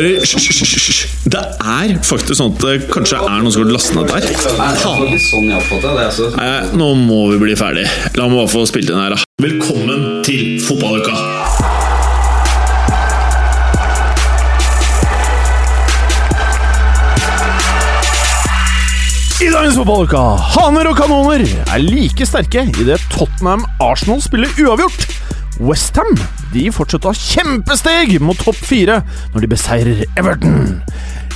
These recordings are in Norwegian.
hører Hysj. Det er faktisk sånn at det kanskje er noen som har lastet ned der. Ikke sånn. Altså. Nei, nå må vi bli ferdig. La meg bare få spilt inn her, da. Velkommen til fotballuka! I dagens fotballuke haner og kanoner er like sterke idet Tottenham Arsenal spiller uavgjort. Westham fortsetter å ha kjempesteg mot topp fire når de beseirer Everton.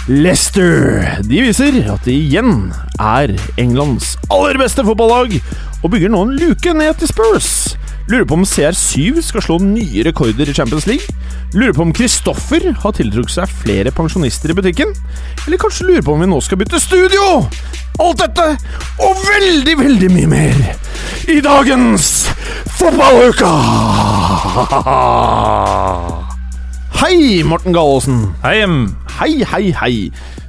Leicester de viser at de igjen er Englands aller beste fotballag, og bygger nå en luke ned til Spurs. Lurer på om CR7 skal slå nye rekorder i Champions League. Lurer på om Kristoffer har tiltrukket seg flere pensjonister i butikken. Eller kanskje lurer på om vi nå skal bytte studio! Alt dette og veldig, veldig mye mer i dagens Fotballuka! Hei, Morten Galaasen. Hei, em. Hei, hei, hei.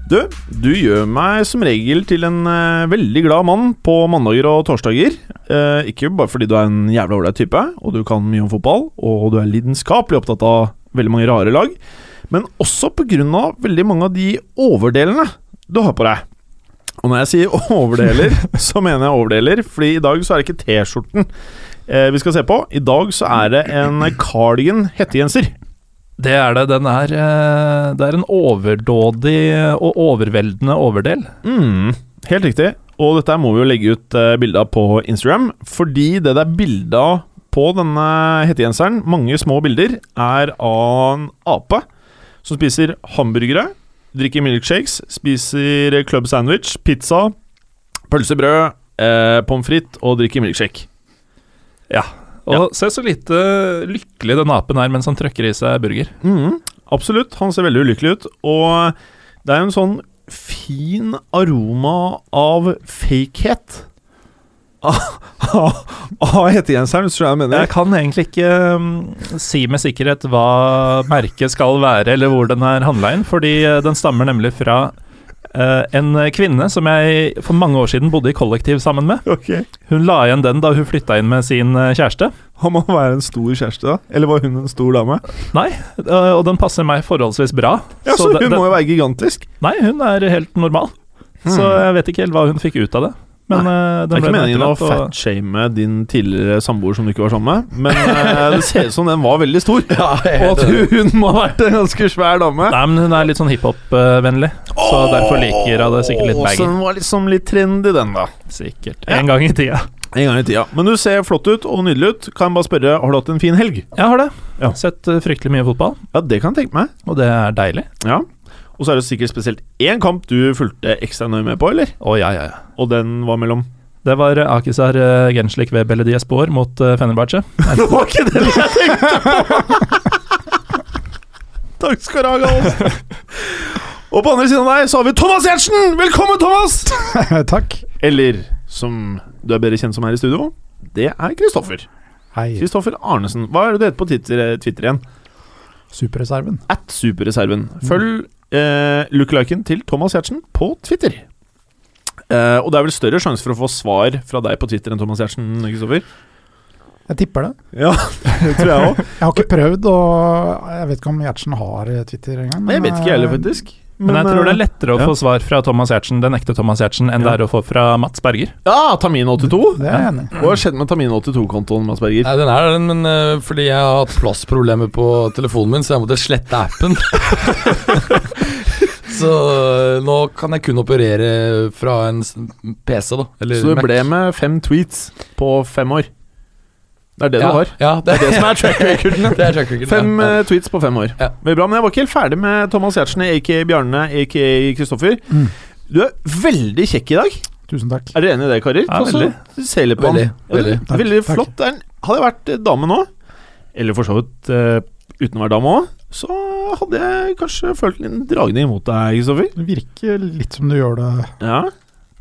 Du, du gjør meg som regel til en eh, veldig glad mann på mandager og torsdager. Eh, ikke bare fordi du er en jævla ålreit type, og du kan mye om fotball, og du er lidenskapelig opptatt av veldig mange rare lag, men også av veldig mange av de overdelene du har på deg. Og når jeg sier overdeler, så mener jeg overdeler, fordi i dag så er det ikke T-skjorten eh, vi skal se på. I dag så er det en cardigan hettegenser. Det er det. Den er eh, Det er en overdådig og overveldende overdel. Mm, helt riktig. Og dette må vi jo legge ut uh, bilde av på Instagram, fordi det det er bilde av på denne hettegenseren, mange små bilder, er av en ape som spiser hamburgere, drikker milkshakes, spiser club sandwich, pizza, pølsebrød, eh, pommes frites og drikker milkshake. Ja. Og se så lite lykkelig den apen er mens han trøkker i seg burger. Mm, absolutt. Han ser veldig ulykkelig ut. Og det er jo en sånn fin aroma av fakehet av, hettegenseren, hvis du jeg mener. Jeg kan egentlig ikke um, si med sikkerhet hva merket skal være, eller hvor den er handla inn, fordi eh, den stammer nemlig fra eh, en kvinne som jeg for mange år siden bodde i kollektiv sammen med. Okay. Hun la igjen den da hun flytta inn med sin eh, kjæreste. Han må være en stor kjæreste, da? Eller var hun en stor dame? Nei, uh, og den passer meg forholdsvis bra. Ja, Så, så hun det- må jo være gigantisk? Nei, hun er helt normal. Så Hmm. jeg vet ikke helt hva hun fikk ut av det. Men Nei, Det er ikke meningen å fatshame din tidligere samboer som du ikke var sammen med, men eh, det ser ut som den var veldig stor. og at hun, må ha vært en ganske svær dame. Nei, men hun er litt sånn hiphop-vennlig, så derfor liker hun det sikkert litt Åh, Så den var liksom litt trendy, den, da. Sikkert. Ja. En gang i tida. En gang i tida. Men du ser flott ut og nydelig ut. Kan jeg bare spørre, har du hatt en fin helg? Jeg har det. Ja. Sett eh, fryktelig mye fotball, Ja, det kan jeg tenke meg. og det er deilig. Ja. Og så er det sikkert spesielt én kamp du fulgte ekstra nøye med på, eller? Oh, ja, ja, ja. Og den var mellom Det var eh, Akisar eh, Genslik ved Belediyespor mot uh, Fenerbahçe. Det var ikke det jeg tenkte på! Takk skal du ha, Gallos. Og på andre siden av deg så har vi Thomas Gjertsen! Velkommen, Thomas! Takk. Eller som du er bedre kjent som her i studio, det er Kristoffer. Hei. Kristoffer Arnesen. Hva er det du heter på Twitter, Twitter igjen? Superreserven. At Superreserven. Følg eh, lookaliken til Thomas Giertsen på Twitter. Eh, og det er vel større sjanse for å få svar fra deg på Twitter enn Thomas Giertsen, Kristoffer? Jeg tipper det. Ja, det tror jeg òg. Jeg har ikke prøvd, og jeg vet ikke om Gjertsen har Twitter engang. Jeg vet ikke jeg heller, eh, faktisk. Men jeg tror det er lettere å ja. få svar fra Thomas Giertsen, den ekte Thomas Giertsen, enn Ja. det er å få fra Mats Berger. Ja, Tamin82. Det er jeg enig. Hva har skjedd med Tamin82-kontoen, Mats Berger? Nei, den er den, men uh, fordi jeg har hatt plassproblemer på telefonen min, så jeg måtte slette appen. så uh, nå kan jeg kun operere fra en PC, da. Eller Så du Mac. ble med fem tweets på fem år. Det er det ja, du har. Ja, det, Det er det som er track recorden. det er track recorden Fem ja. eh, tweets på fem år. Ja. Veldig bra, Men jeg var ikke helt ferdig med Thomas Giertsen, aka Bjarne, aka Kristoffer. Mm. Du er veldig kjekk i dag. Tusen takk. Er dere enig i det, karer? Ja, veldig. veldig. Veldig, veldig. Takk, veldig flott. Er Hadde jeg vært eh, dame nå, eller for så vidt uh, uten å være dame òg, så hadde jeg kanskje følt en dragning imot deg, Kristoffer. Det virker litt som du gjør det Ja.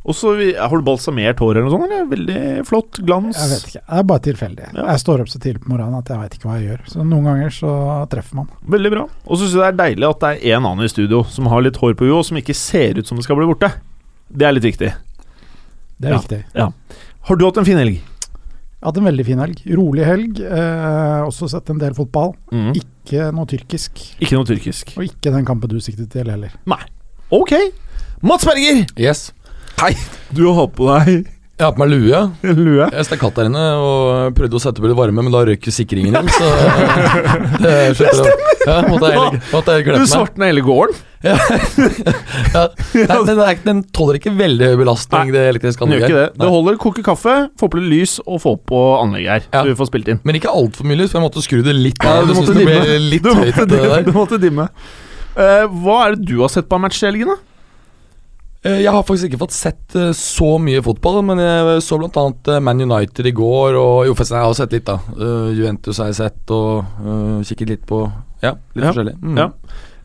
Og så Har du balsamert hår eller noe sånt? Eller? Veldig flott glans. Jeg vet ikke. Det er bare tilfeldig. Ja. Jeg står opp så tidlig på morgenen at jeg veit ikke hva jeg gjør. Så noen ganger så treffer man. Veldig bra. Og så syns jeg det er deilig at det er en annen i studio som har litt hår på huet, og som ikke ser ut som det skal bli borte. Det er litt viktig. Det er Ja. viktig. Har du hatt en fin helg? Jeg har hatt en veldig fin helg. Rolig helg. Eh, også sett en del fotball. Mm. ikke noe tyrkisk. Ikke noe tyrkisk. Og ikke den kampen du siktet til heller. Nei. Ok. Mats Berger, Yes. Du har på deg Jeg har på meg lue. lue. Jeg stakk der inne og prøvde å sette på litt varme, men da røyk sikringen din så det det stemmer! Ja, måtte jeg, heller- måtte jeg Du meg. svartna hele gården. Ja. ja. Nei, den, er, ikke- den tåler ikke veldig høy belastning, det elektriske Den gjør anlegget. ikke det. Det Nei. holder koke kaffe, få på litt lys og få på anlegget her. Ja. Så vi får spilt inn. Men ikke altfor mye lys, for jeg måtte skru det litt ned. du Jeg måtte synes det ble dimme. litt Du høyt, måtte, det der. du måtte dimme. Eh, hva er det du har sett på av match i helgen, da? Eh, Jeg har faktisk ikke fått sett eh, så mye fotball, men jeg så annet eh, Man United i går, og jo, forresten, jeg har sett litt, da. Juventus har jeg sett, og kikket litt på Ja, litt Ja, forskjellig. Mm. ja.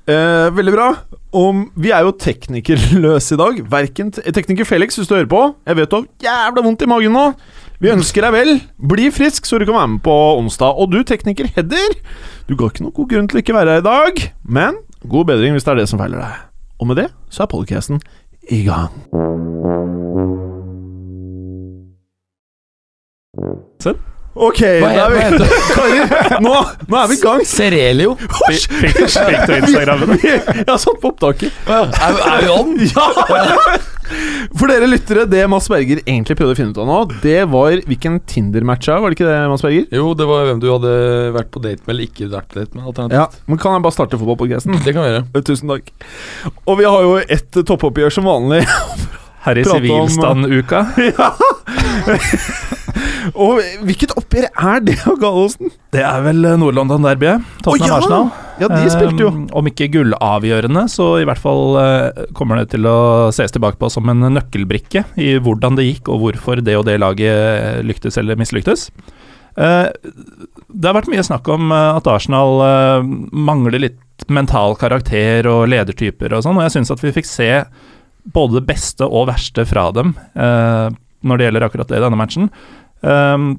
Eh, veldig bra. Om, vi er jo teknikerløse i dag. Verken tekniker Felix, hvis du hører på. Jeg vet du har jævla vondt i magen nå. Vi ønsker deg vel. Bli frisk, så du kan være med på onsdag. Og du, tekniker Hedder, du ga ikke noen god grunn til å ikke være her i dag. Men god bedring hvis det er det som feiler deg. Og med det så er podcasten i gang. Ok, Hva da er vi hva Karer, nå, nå er vi i gang. Serelio? Fikk fikk du Instagrammen? Jeg har satt på opptaket. Er, er vi on? Ja! For dere lyttere, det Mads Berger egentlig prøvde å finne ut av nå, det var hvilken Tinder-match er, var det ikke det, Mads Berger? Jo, det var hvem du hadde vært på date med, eller ikke vært på date med. Ja, Men kan jeg bare starte fotballpodkasten? Det kan vi gjøre. Tusen takk. Og vi har jo ett toppoppgjør som vanlig. Her i sivilstand-uka. ja. Og hvilket oppgjør er det Gallosen? Det er vel eh, Nord-London-derbyet. Tottenham Å, ja! Ja, de spilte jo. Um, om ikke gullavgjørende, så i hvert fall uh, kommer det til å ses tilbake på som en nøkkelbrikke i hvordan det gikk, og hvorfor det og det laget lyktes eller mislyktes. Uh, det har vært mye snakk om eh, at Arsenal uh, mangler litt mental karakter og ledertyper og sånn, og jeg syns at vi fikk se både det beste og verste fra dem uh, når det gjelder akkurat det i denne matchen. Um,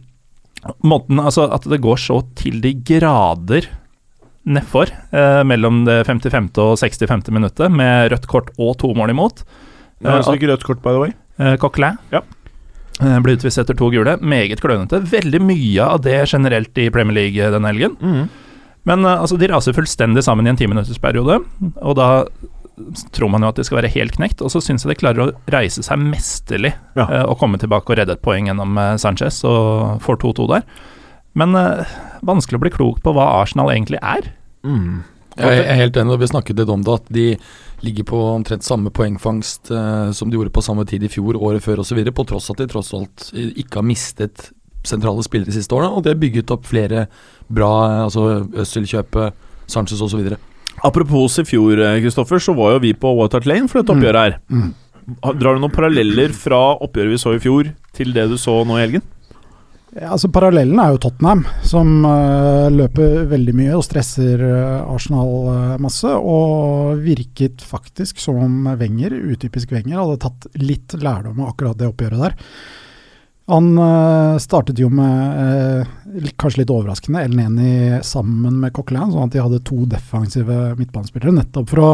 måten, altså At det går så til de grader nedfor eh, mellom det 55. og 65. minuttet, med rødt kort og to mål imot. Det Eh, så ikke rødt kort, by the way. Eh, Coquelin Ja. eh, ble utvist etter to gule. Meget klønete. Veldig mye av det generelt i Premier League denne helgen. Mm. Men eh, altså, de raser fullstendig sammen i en timinuttersperiode, og da tror man jo at de skal være helt knekt, og så syns jeg de klarer å reise seg mesterlig Ja. og komme tilbake og redde et poeng gjennom Sanchez og får 2-2 der. Men eh, vanskelig å bli klok på hva Arsenal egentlig er. Mm. Jeg er helt enig, og vi snakket litt om det, at de ligger på omtrent samme poengfangst eh, som de gjorde på samme tid i fjor, året før osv., på tross at de tross alt ikke har mistet sentrale spillere de siste årene, og de har bygget opp flere bra eh, altså Øzil-kjøpet, Sanchez osv. Apropos i fjor, eh, Kristoffer, så var jo vi på White Hart Lane for dette Mm. oppgjøret her. Mm. Mm. Drar du noen paralleller fra oppgjøret vi så i fjor, til det du så nå i helgen? Altså Parallellen er jo Tottenham, som uh, løper veldig mye og stresser uh, Arsenal uh, masse. Og virket faktisk som om Wenger, utypisk Wenger, hadde tatt litt lærdom av akkurat det oppgjøret der. Han startet jo med, kanskje litt overraskende, El Neni sammen med Coquelin, sånn at de hadde to defensive midtbanespillere, nettopp for å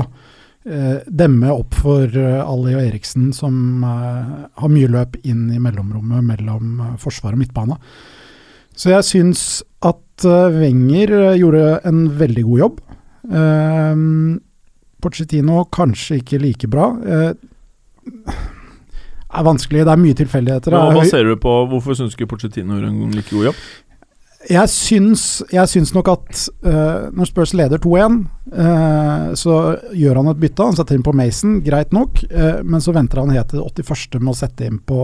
demme opp for eh, Ali og Eriksen, som eh, har mye løp inn i mellomrommet mellom eh, forsvar og midtbane. Så jeg syns at eh, Wenger eh, gjorde en veldig god jobb. Eh, Pochettino kanskje ikke like bra. Eh, er vanskelig, det er mye tilfeldigheter. Hva Det er baserer du på Hvorfor syns ikke Pochettino gjorde en like god jobb? Jeg syns, jeg syns nok at uh, når Spurs leder 2-1, uh, så gjør han et bytte. Han setter inn på Mason, greit nok, uh, men så venter han helt til 81. med å sette inn på,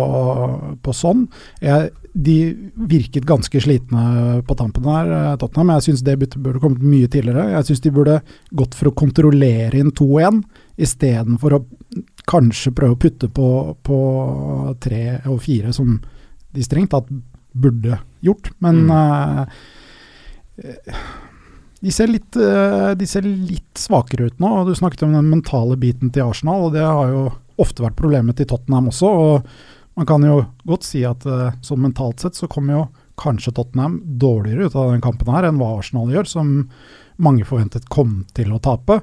på sånn. Jeg, de virket ganske slitne på tampen her, eh, Tottenham. Jeg syns det byttet burde kommet mye tidligere. Jeg syns de burde gått for å kontrollere inn 2-1, istedenfor å kanskje prøve å putte på, på tre og fire, som de strengt tatt burde gjort. Men eh, de, ser litt, eh, de ser litt svakere ut nå. og Du snakket om den mentale biten til Arsenal, og det har jo ofte vært problemet til Tottenham også. og Man kan jo godt si at eh, sånn mentalt sett så kommer jo kanskje Tottenham dårligere ut av den kampen her enn hva Arsenal gjør, som mange forventet kom til å tape,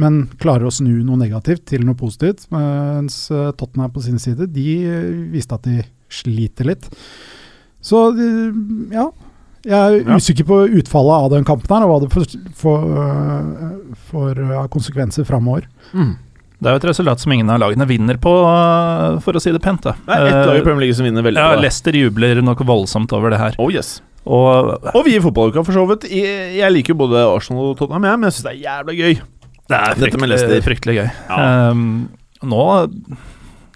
men klarer å snu noe negativt til noe positivt. Mens Tottenham på sin side, de viste at de sliter litt. Så ja, Jeg er Ja. usikker på utfallet av den kampen her, og hva det får for, øh, øh, konsekvenser framover. Mm. Det er jo et resultat som ingen av lagene vinner på, for å si det pent. da. Det er ett lag i Eh, Premier League som vinner veldig ja, på det. Leicester jubler nok voldsomt over det her. Oh yes. Og Og vi i fotballuka, for så vidt. Jeg, jeg liker jo både Arsenal og Tottenham, jeg, men jeg syns det er jævla gøy. det er Dette med fryktelig, fryktelig gøy. Ja. Um, nå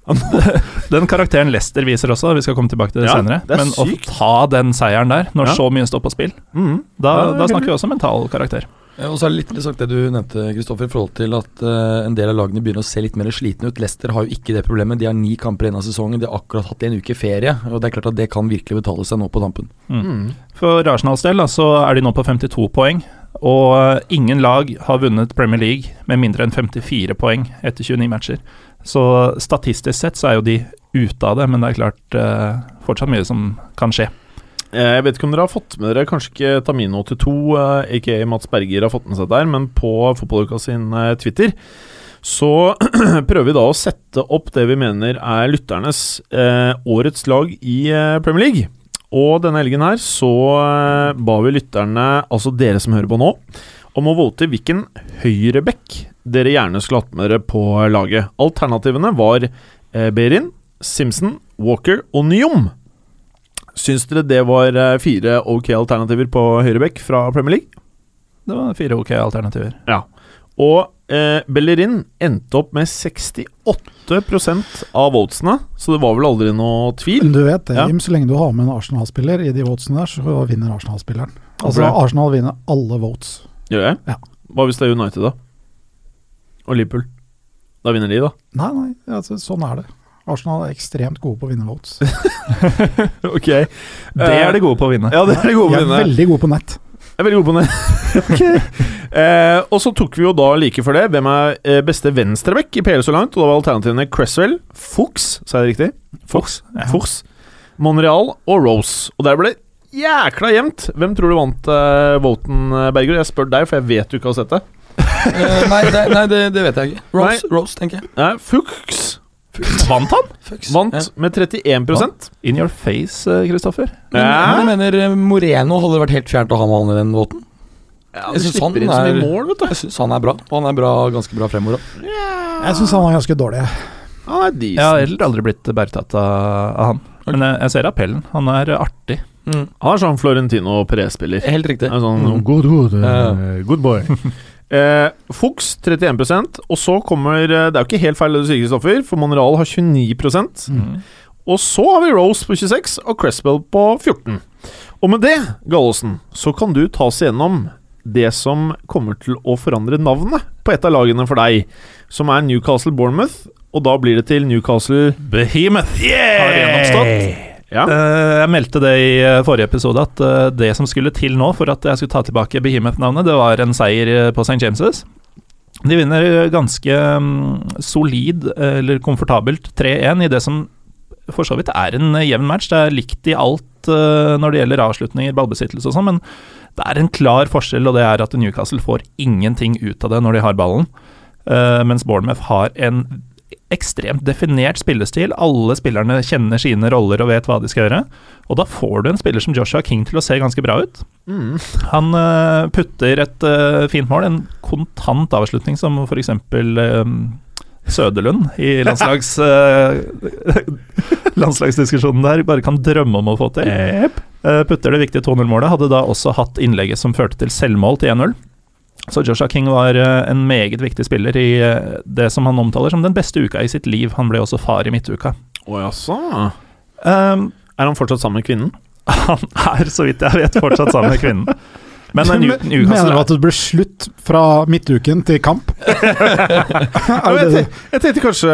Den karakteren Lester viser også, vi skal komme tilbake til det Ja, senere. det Men sykt. å ta den seieren der, når Ja. så mye står på spill, Mm. da, da snakker vi også mental karakter. Ja, og så er det litt interessant det du nevnte, Kristoffer, i forhold til at uh, en del av lagene begynner å se litt mer slitne ut. Leicester har jo ikke det problemet. De har ni kamper igjen av sesongen. De har akkurat hatt en uke ferie. Og det er klart at det kan virkelig betale seg nå på tampen. Mm. For Arsenals del da, så er de nå på 52 poeng. Og ingen lag har vunnet Premier League med mindre enn 54 poeng etter 29 matcher. Så statistisk sett så er jo de ute av det, men det er klart eh, fortsatt mye som kan skje. Eh, Jeg vet ikke om dere har fått med dere Kanskje ikke Tamino82, eh, aka Mats Berger, har fått med seg der, men på Fotballuka sin eh, Twitter så prøver vi da å sette opp det vi mener er lytternes eh, årets lag i Premier League. Og denne helgen her så ba vi lytterne, altså dere som hører på nå, om å vote hvilken høyreback dere gjerne skulle hatt med dere på laget. Alternativene var eh, Berin, Simpson, Walker og Nyom. Syns dere det var eh, fire ok alternativer på høyrebekk fra Premier League? Det var fire ok alternativer. Ja. Og eh, Bellerin endte opp med 68% av votesene, så det var vel aldri noe tvil. Men du vet det, Ja. Jim, så lenge du har med en Arsenal-spiller i de votesene der, så vinner Arsenal-spilleren. Altså, Arsenal vinner alle votes. Gjør jeg? Ja. Hva hvis det er United, da? Og Liverpool? Da vinner de, da? Nei, nei, altså, sånn er det. Arsenal er ekstremt gode på å vinne votes. ok. Det er de gode på å vinne. Ja, det er de gode De på er veldig gode på nett. Jeg er veldig god på nett. Ok. eh, og så tok vi jo da like for det hvem er eh, beste venstreback i PL så langt. Og da var alternativene Cresswell, Fuchs, sa jeg det riktig? Fuchs. Ja. Fuchs. Monreal og Rose. Og der ble det jækla jevnt. Hvem tror du vant uh, voten, eh, Berger? Jeg spør deg, for jeg vet du ikke har sett det. uh, nei, det, nei det, det vet jeg ikke. Rose, Rose tenker jeg. Nei, Fuchs Vant han? Fuchs. vant Ja. med 31% In your face, eh, Kristoffer. Men, Ja. men jeg mener eh, Moreno hadde vært helt fjernt å ha med han i den båten. Ja, Jeg syns synes han er- mål. Jeg syns han er bra, og han er bra, ganske bra fremover òg. Jeg syns han var ganske dårlig. Han er Jeg har heller aldri blitt bergtatt av, av han. Men jeg, jeg ser appellen. Han er artig. Mm. Han er sånn Florentino Perez-spiller. Helt riktig. Er sånn Mm. good, good, eh, good boy. eh, Fuchs 31% og så kommer eh, Det er jo ikke helt feil det du sier, Kristoffer, for Monreal har 29 Mm. Og så har vi Rose på 26 og Cresswell på 14. Og med det, Gallosen, så kan du ta oss gjennom det som kommer til å forandre navnet på et av lagene for deg, som er Newcastle Bournemouth, og da blir det til Newcastle Behemoth har gjenoppstått. Ja. Eh, jeg meldte det i eh, forrige episode at eh, det som skulle til nå for at jeg skulle ta tilbake Behemoth-navnet, det var en seier på St. James'. De vinner ganske mm, solid, eller komfortabelt, 3-1 i det som for så vidt er en jevn match. Det er likt i alt når det gjelder avslutninger, ballbesittelse og sånn, men det er en klar forskjell, og det er at Newcastle får ingenting ut av det når de har ballen, mens Bournemouth har en ekstremt definert spillestil. Alle spillerne kjenner sine roller og vet hva de skal gjøre. Og da får du en spiller som Joshua King til å se ganske bra ut. Mm. Han uh, putter et uh, fint mål, en kontant avslutning som f.eks. Uh, Søderlund i landslags, uh, landslagsdiskusjonen der bare kan drømme om å få til. Eh, putter det viktige 2-0-målet. Hadde da også hatt innlegget som førte til selvmål til 1-0. Så Joshua King var eh, en meget viktig spiller i eh, det som han omtaler som den beste uka i sitt liv. Han ble også far i midtuka. Å jaså. Um, Er han fortsatt sammen med kvinnen? han er, så vidt jeg vet, fortsatt sammen med kvinnen. Men eh, New- Mener du at det blir slutt fra midtuken til kamp? Jeg tenkte kanskje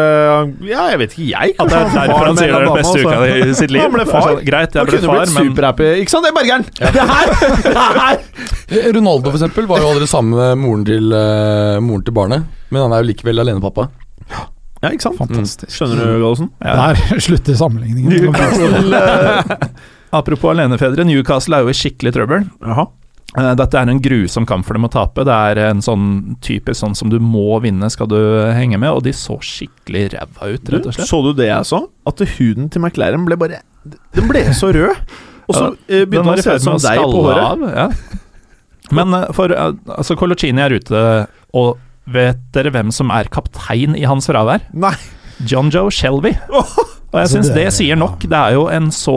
Ja, jeg vet ikke, jeg. At det er derfor han sier det er den beste uka altså. i sitt liv. Han ble far. Greit, jeg ble far, blitt men superhappy. Ikke sant, det, er Bergeren? Det her! Ronaldo for eksempel var jo aldri sammen med moren til, eh, moren til barnet, men han er jo likevel alenepappa. Ja, ikke sant? Fantastisk. Skjønner du, Gallosen? ja. Der slutter sammenligningen. Newcastle eh, Apropos alenefedre, Newcastle er jo i skikkelig trøbbel. Jaha. Eh, Dette er en grusom kamp for dem å tape. Det er en sånn typisk sånn som du må vinne skal du henge med, og de så skikkelig ræva ut, rett og slett. Så du det jeg så? At huden til McLaren ble bare Den ble så rød. Og så eh, begynte han å se ut som deg på håret. av. Ja. Men eh, for altså Colocini er ute, og vet dere hvem som er kaptein i hans fravær? Nei. John Joe Shelby. Og jeg Altså, syns det- det sier nok. Det er jo en så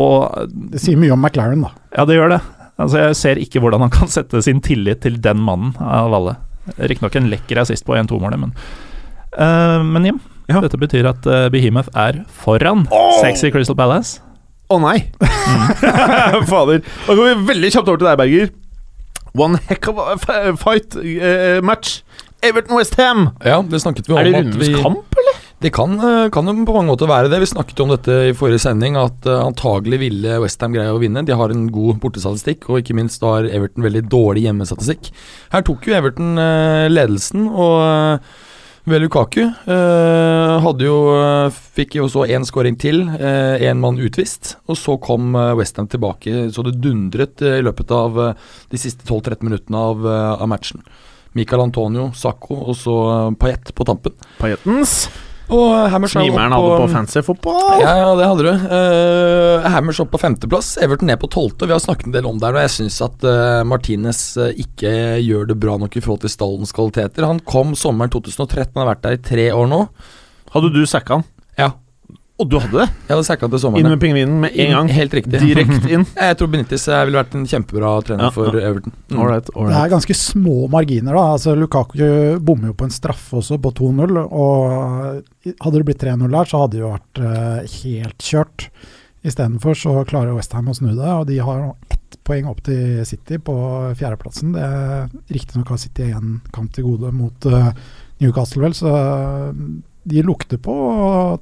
Det sier mye om McLaren, da. Ja, det gjør det. Altså Jeg ser ikke hvordan han kan sette sin tillit til den mannen av alle. Riktignok en lekker assist på 1-2-målet, men uh, Men Jim, Ja. dette betyr at uh, Behemoth er foran Sexy Crystal Palace. Å nei! Fader. Da går vi veldig kjapt over til deg, Berger. One heck of a fight uh, match. Everton Westham. Ja, det snakket vi om. Er det rundens kamp? Det kan, eh, kan jo på mange måter være det. Vi snakket jo om dette i forrige sending, at uh, antagelig ville Westham greie å vinne. De har en god bortestatistikk, og ikke minst har Everton veldig dårlig hjemmestatistikk. Her tok jo Everton eh, ledelsen, og Velukaku Lukaku eh, hadde jo eh, fikk jo så én skåring til, én mann utvist. Og så kom Westham tilbake, så det dundret eh, i løpet av eh, de siste 12-13 minuttene av, eh, av matchen. Michael Antonio, Sacco og så uh, på tampen. Pajettens. Og Hammers Snimeren opp hadde på fancy fotball. ja, ja, det hadde du. Uh, Hammers opp på femteplass, Everton ned på tolvte. Vi har snakket en del om det her, og jeg syns at uh, Martinez uh, ikke gjør det bra nok i forhold til stallens kvaliteter. Han kom sommeren 2013, han har vært der i tre år nå. Hadde du sacka han? Ja. Og du hadde det? Jeg hadde sacka til Inn med pingvinen med en gang. Helt riktig. Direkte inn. Jeg tror Benitez eh, ville vært en kjempebra trener Ja, for ja. Everton. Mm. Ålreit. Det er ganske små marginer, da. Altså, Lukaku bommer jo på en straffe også, på 2-0. Og hadde det blitt 3-0 der, så hadde det jo vært uh, helt kjørt. Istedenfor så klarer Westham å snu det, og de har nå ett poeng opp til City på fjerdeplassen. Det er Riktignok har City én kamp til gode mot uh, Newcastle, vel, så de lukter på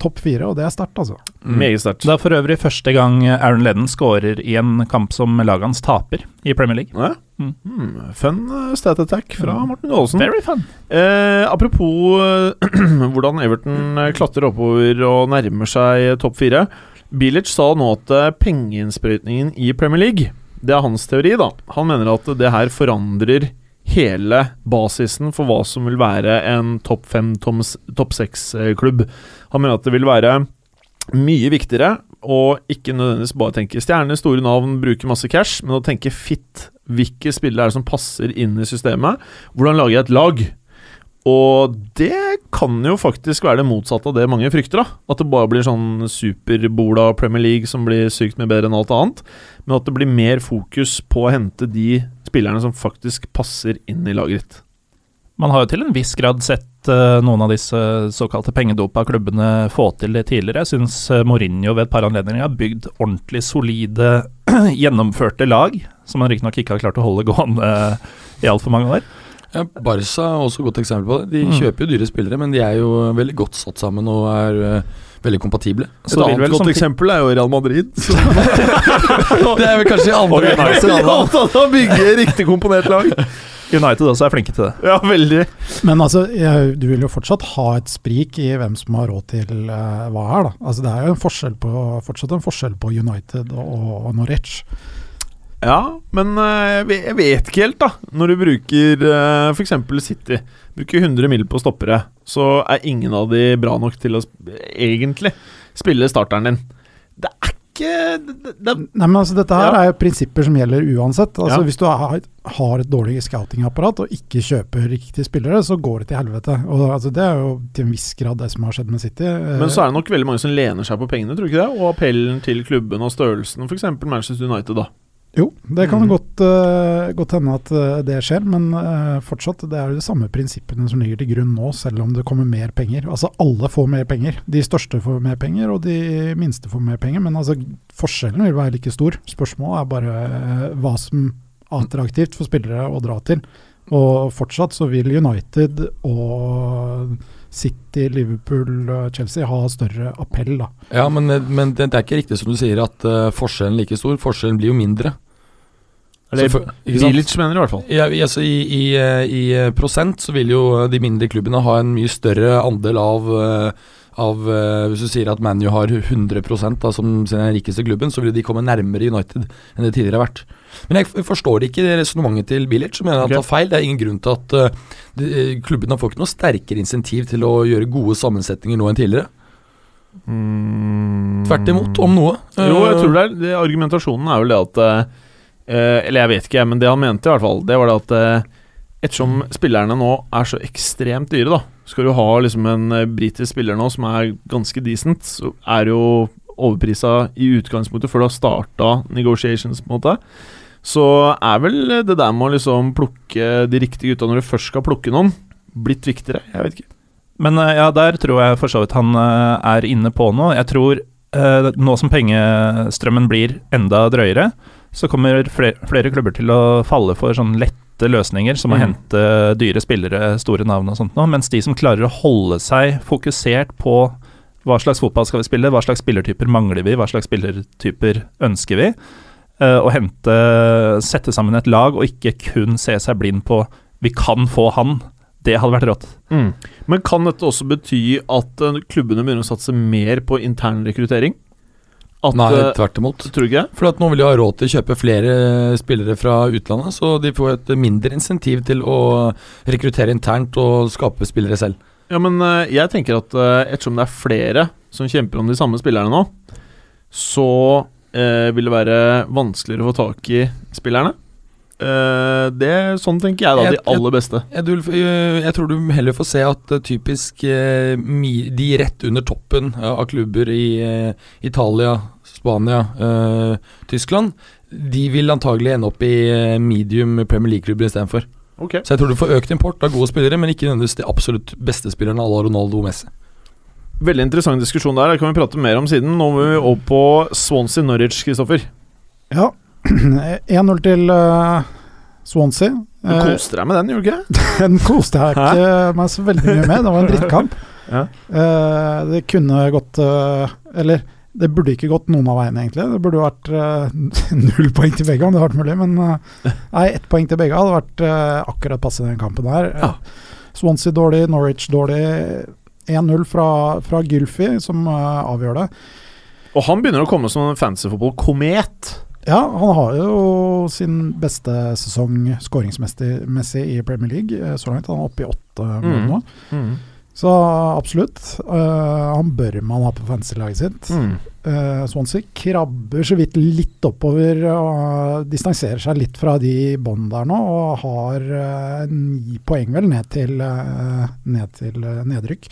topp fire, og det er sterkt, altså. Mm. Meget sterkt. Det er for øvrig første gang Aaron Lennon skårer i en kamp som laget hans taper i Premier League. Ja. Mm. Hmm, fun uh, stat attack fra Morten Aasen. Very fun. Eh, apropos eh, hvordan Everton eh, klatrer oppover og nærmer seg topp fire. Bilic sa nå at eh, pengeinnsprøytningen i Premier League Det er hans teori, da. Han mener at det her forandrer hele basisen for hva som vil være en topp fem, topp seks-klubb. Han mener at det vil være mye viktigere å ikke nødvendigvis bare tenke stjerner, store navn, bruke masse cash, men å tenke fit. Hvilke spillere er det som passer inn i systemet? Hvordan lager jeg et lag? Og det kan jo faktisk være det motsatte av det mange frykter. da At det bare blir sånn superbola Premier League som blir sykt mye bedre enn alt annet. Men at det blir mer fokus på å hente de spillerne som faktisk passer inn i laget ditt. Man har jo til en viss grad sett eh, noen av disse såkalte pengedopa klubbene få til det tidligere. Jeg syns uh, Mourinho ved et par anledninger har bygd ordentlig solide, gjennomførte lag, som han riktignok ikke har klart å holde gående i altfor mange år. Ja, Barca er også et godt eksempel på det. De Mm. kjøper jo dyre spillere, men de er jo veldig godt satt sammen og er uh, veldig kompatible. Et Så annet godt eksempel er jo Real Madrid. det er vel kanskje andre er opptatt å bygge riktig komponert lag. United også er flinke til det. Ja, veldig. Men altså, jeg, du vil jo fortsatt ha et sprik i hvem som har råd til uh, hva her, da. Altså, det er jo en forskjell på, fortsatt en forskjell på United og, og Norwich. Ja, men eh, jeg vet- ikke helt, da. Når du bruker uh, f.eks. City, bruker 100 mil på stoppere, så er ingen av de bra nok til å sp egentlig spille starteren din. Det er ikke det, det, Nei, men altså, Dette her Ja. er jo prinsipper som gjelder uansett. Altså, Ja. Hvis du har, har et dårlig scoutingapparat og ikke kjøper riktige spillere, så går det til helvete. Og altså, Det er jo til en viss grad det som har skjedd med City. Eh, Men så er det nok veldig mange som lener seg på pengene, tror du ikke det? Og appellen til klubben og størrelsen, f.eks. Manchester United, da. Jo, det kan Mm. godt, uh, godt hende at eh, det skjer, men uh, fortsatt, det er jo de samme prinsippene som ligger til grunn nå, selv om det kommer mer penger. Altså alle får mer penger. De største får mer penger, og de minste får mer penger. Men altså, forskjellen vil være like stor. Spørsmålet er bare hva som er attraktivt for spillere å dra til. Og fortsatt så vil United og City, Liverpool, og Chelsea ha større appell, da. Ja, men, men det, det er ikke riktig som du sier at uh, forskjellen er like stor. Forskjellen blir jo mindre. Eller Bilic mener i hvert fall. Ja, i- altså i, i, eh, I eh, prosent så vil jo de mindre klubbene ha en mye større andel av, eh, av eh, Hvis du sier at ManU har 100 da, som sin rikeste klubben, så vil de komme nærmere United enn det tidligere har vært. Men jeg forstår ikke resonnementet til Bilic, som mener at han tar feil. Det er ingen grunn til at uh, de, klubbene får ikke noe sterkere insentiv til å gjøre gode sammensetninger nå enn tidligere. Mm. Tvert imot, om noe. Jo, jeg Eh, tror det er det, Argumentasjonen er vel det at uh, Eller jeg vet ikke, men det han mente i hvert fall, det var det at eh, ettersom spillerne nå er så ekstremt dyre, da Skal du ha liksom en eh, britisk spiller nå som er ganske decent, så er jo overprisa i utgangspunktet før du har starta negotiations, på en måte. Så er vel det der med å liksom plukke de riktige gutta når du først skal plukke noen, blitt viktigere. Jeg vet ikke. Men eh, ja, der tror jeg for så vidt han eh, er inne på noe. Jeg tror nå som pengestrømmen blir enda drøyere, så kommer flere, flere klubber til å falle for sånn lette løsninger, som å Mm. hente dyre spillere, store navn og sånt nå, mens de som klarer å holde seg fokusert på hva slags fotball skal vi spille, hva slags spillertyper mangler vi, hva slags spillertyper ønsker vi, eh, og hente, sette sammen et lag og ikke kun se seg blind på vi kan få han, det hadde vært rått. Mm. Men kan dette også bety at eh, klubbene begynner å satse mer på intern rekruttering? At, Nei, eh, tvert imot. tror ikke? For at nå vil de ha råd til å kjøpe flere spillere fra utlandet, så de får et mindre insentiv til å rekruttere internt og skape spillere selv. Ja, men eh, jeg tenker at eh, ettersom det er flere som kjemper om de samme spillerne nå, så eh, vil det være vanskeligere å få tak i spillerne. Eh, det, sånn tenker jeg, da. Jeg- De aller beste. Jeg, jeg, jeg tror du heller får se at eh, typisk eh, de rett under toppen eh, av klubber i eh, Italia, Spania, eh, Tyskland, de vil antagelig ende opp i eh, medium Premier League-klubber istedenfor. Okay. Så jeg tror du får økt import av gode spillere, men ikke nødvendigvis de absolutt beste spillerne à la Ronaldo og Messi. Veldig interessant diskusjon der. Det kan vi prate mer om siden. Nå må vi opp på Swansea Norwich, Kristoffer. Ja. 1-0 til uh, Swansea. Du Eh, koste deg med den, gjorde du ikke? Den koste jeg ikke meg så veldig mye med. Det var en drittkamp. Ja. uh, det kunne gått uh, Eller det burde ikke gått noen av veiene, egentlig. Det burde vært null poeng til begge, om det hadde vært mulig. Men nei, ett poeng til begge hadde vært akkurat passe den kampen der. Ja. Swansea dårlig, Norwich dårlig. 1-0 fra, fra Gylfi, som avgjør det. Og han begynner å komme som en fantasyfotball-komet. Ja, han har jo sin beste sesong skåringsmessig i Premier League eh, så langt. Han er oppe i åtte mål Mm. nå. Så absolutt. Uh, han bør man ha på fantasy-laget sitt. Mm. Uh, Swansea krabber så vidt litt oppover og distanserer seg litt fra de bånd der nå, og har uh, ni poeng vel ned til, eh, ned til eh, nedrykk.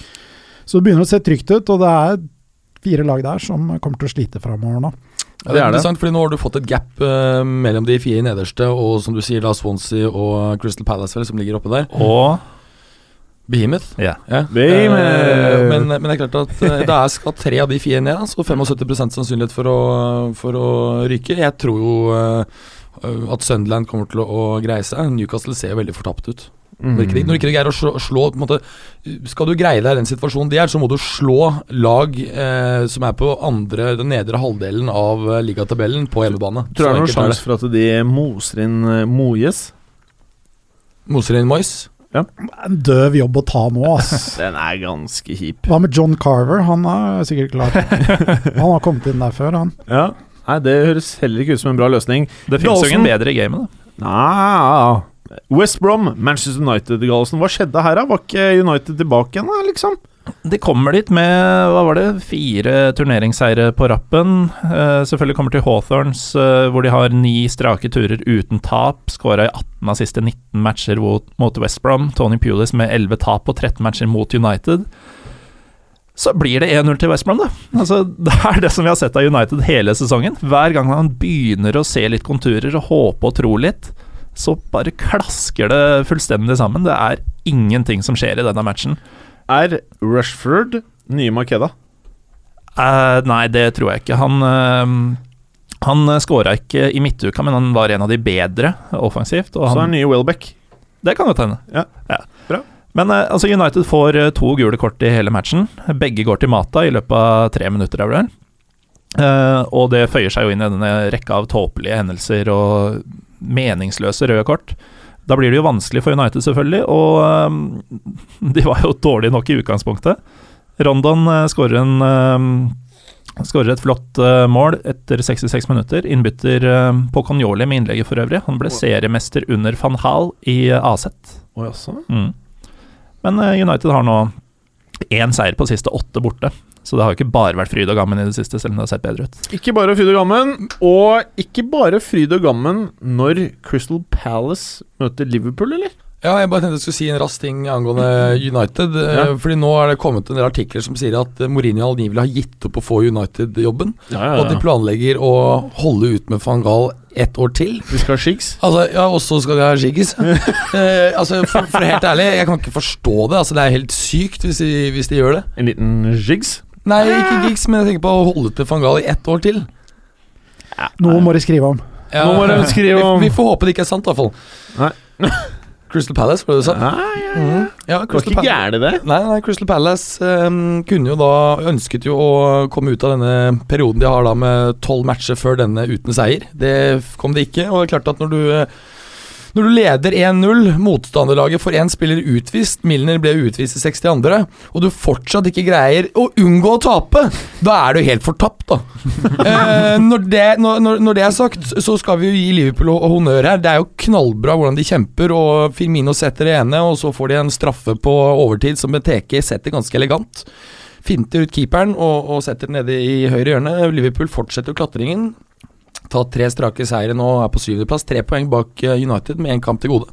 Så det begynner å se trygt ut, og det er fire lag der som kommer til å slite framover nå. Ja, det er er interessant, fordi nå har du fått et gap eh, mellom de fire nederste og som du sier da Swansea og Crystal Palace vel, som ligger oppe der. Og Behemoth. Yeah. Ja. Behemoth. Eh, men, men det er klart at eh, det er skal tre av de fire ned, så 75% sannsynlighet for å, for å ryke. Jeg tror jo eh, at Sunderland kommer til å, å greie seg. Newcastle ser jo veldig fortapt ut. Mm. Når ikke, når ikke du greier å slå, slå på en måte, Skal du greie deg i den situasjonen de er, så må du slå lag eh, som er på andre, den nedre halvdelen av eh, ligatabellen, på hjemmebane. Tror du det er noen sjanse for at de moser inn Mojes? Moser inn Moyes. En døv jobb å ta nå, ass. Den er ganske kjip. Hva med John Carver? Han er sikkert klar. Han har kommet inn der før, han. Ja. Nei, det høres heller ikke ut som en bra løsning. Det finnes jo ingen bedre i gamet, da. Nei, West Brom, Manchester United, Gallosen. Hva skjedde her, da? Var ikke United tilbake igjen, liksom? De kommer dit med hva var det, fire turneringsseire på rappen. Eh, selvfølgelig kommer til Hawthorns, eh, hvor de har ni strake turer uten tap. Skåra i 18 av siste 19 matcher mot, West Brom. Tony Pulis med 11 tap på 13 matcher mot United. Så blir det 1-0 til West Brom, da. Altså, det er det som vi har sett av United hele sesongen. Hver gang han begynner å se litt konturer og håpe og tro litt, så bare klasker det fullstendig sammen. Det er ingenting som skjer i denne matchen. Er Rushford nye Makeda? Uh, nei, det tror jeg ikke. Han, uh, han skåra ikke i midtuka, men han var en av de bedre offensivt. Og Så er han, nye Welbeck. det kan godt hende. Ja, bra. Men eh, altså United får eh, to gule kort i hele matchen. Begge går til Mata i løpet av tre minutter. Er? Eh, og det føyer seg jo inn i denne rekka av tåpelige hendelser og meningsløse røde kort. Da blir det jo vanskelig for United, selvfølgelig, og eh, de var jo dårlige nok i utgangspunktet. Rondon skårer eh, Skårer et flott eh, mål etter 66 minutter. Innbytter uh, på Conjoli med innlegget for øvrig. Han ble seriemester under van Hal i AZ. Oh. Mm. Men eh, United har nå én seier på siste åtte borte. Så det har jo ikke bare vært fryd og gammen i det siste, selv om det har sett bedre ut. Ikke bare fryd og gammen, og ikke bare fryd og gammen når Crystal Palace møter Liverpool, eller? Ja, jeg bare tenkte jeg skulle si en rask ting angående United. eh, Ja. Fordi nå er det kommet en del artikler som sier at Mourinho angivelig har gitt opp å få United-jobben. Ja, Og at de planlegger å holde ut med van Gaal ett år til. Vi skal ha Shiggs? Altså, ja, Og så skal vi ha Shiggs. eh, altså, for, for helt ærlig, jeg kan ikke forstå det. Altså, Det er helt sykt hvis de, hvis de gjør det. En liten Jigs. Nei, ikke gigs, men jeg tenker på å holde med van Gaal i ett år til. Noe må de skrive om. Ja, Nå må de skrive om- vi, vi får håpe det ikke er sant, i hvert fall. Nei. Crystal Palace, var det du sa? Nei, ja, Mm. Ja, det var ikke gærent, det. Nei, nei, Crystal Palace um, kunne jo da ønsket jo å komme ut av denne perioden de har da med tolv matcher før denne uten seier. Det kom det ikke. Og det er klart at når du eh, når du leder 1-0, motstanderlaget får én spiller utvist, Milner ble utvist i 62., og du fortsatt ikke greier å unngå å tape, da er du helt fortapt, da. eh, når, det, når, når- det er sagt, så skal vi jo gi Liverpool ho- honnør her. Det er jo knallbra hvordan de kjemper, og Firmino setter det ene, og så får de en straffe på overtid som Beteke setter ganske elegant. Finter ut keeperen og, og setter den nede i høyre hjørne. Liverpool fortsetter klatringen. Tatt tre strake seire nå, er på syvendeplass. Tre poeng bak eh, United med én kamp til gode.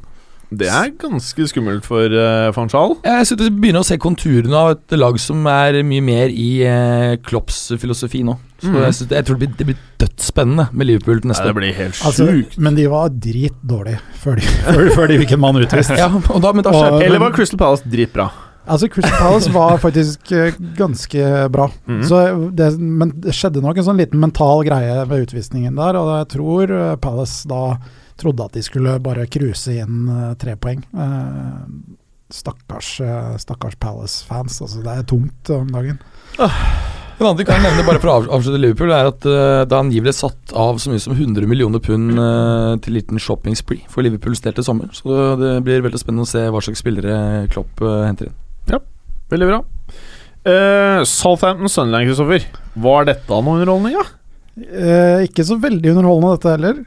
Det er ganske skummelt for uh, van Schaal. Jeg synes du begynner å se konturene av et lag som er mye mer i uh, Klopps filosofi nå. Så mm. jeg, synes, jeg tror det blir, det blir dødsspennende med Liverpool til neste år. blir helt Altså, men de var dritdårlige før de, før, før de fikk en mann utvist. Ja, og da, men da Og- Eller var Crystal Palace dritbra? Altså, Crystal Palace var faktisk eh, ganske bra. Mhm. Så det, men det skjedde nok en sånn liten mental greie ved utvisningen der, og jeg tror eh, Palace da trodde at de skulle bare cruise inn eh, tre poeng. Eh, stakkars, stakkars Palace-fans. Altså, det er tungt om dagen. En annen ting kan jeg nevne bare for å avslutte Liverpool, er at uh, det er angivelig satt av så mye som 100 millioner pund uh, til liten shopping spree for Liverpools del til sommer. Så det, det blir veldig spennende å se hva slags spillere Klopp uh, henter inn. Veldig bra. Uh, Southampton Sunderland, Kristoffer. Var dette noe underholdning, da? Uh, ikke så veldig underholdende dette heller.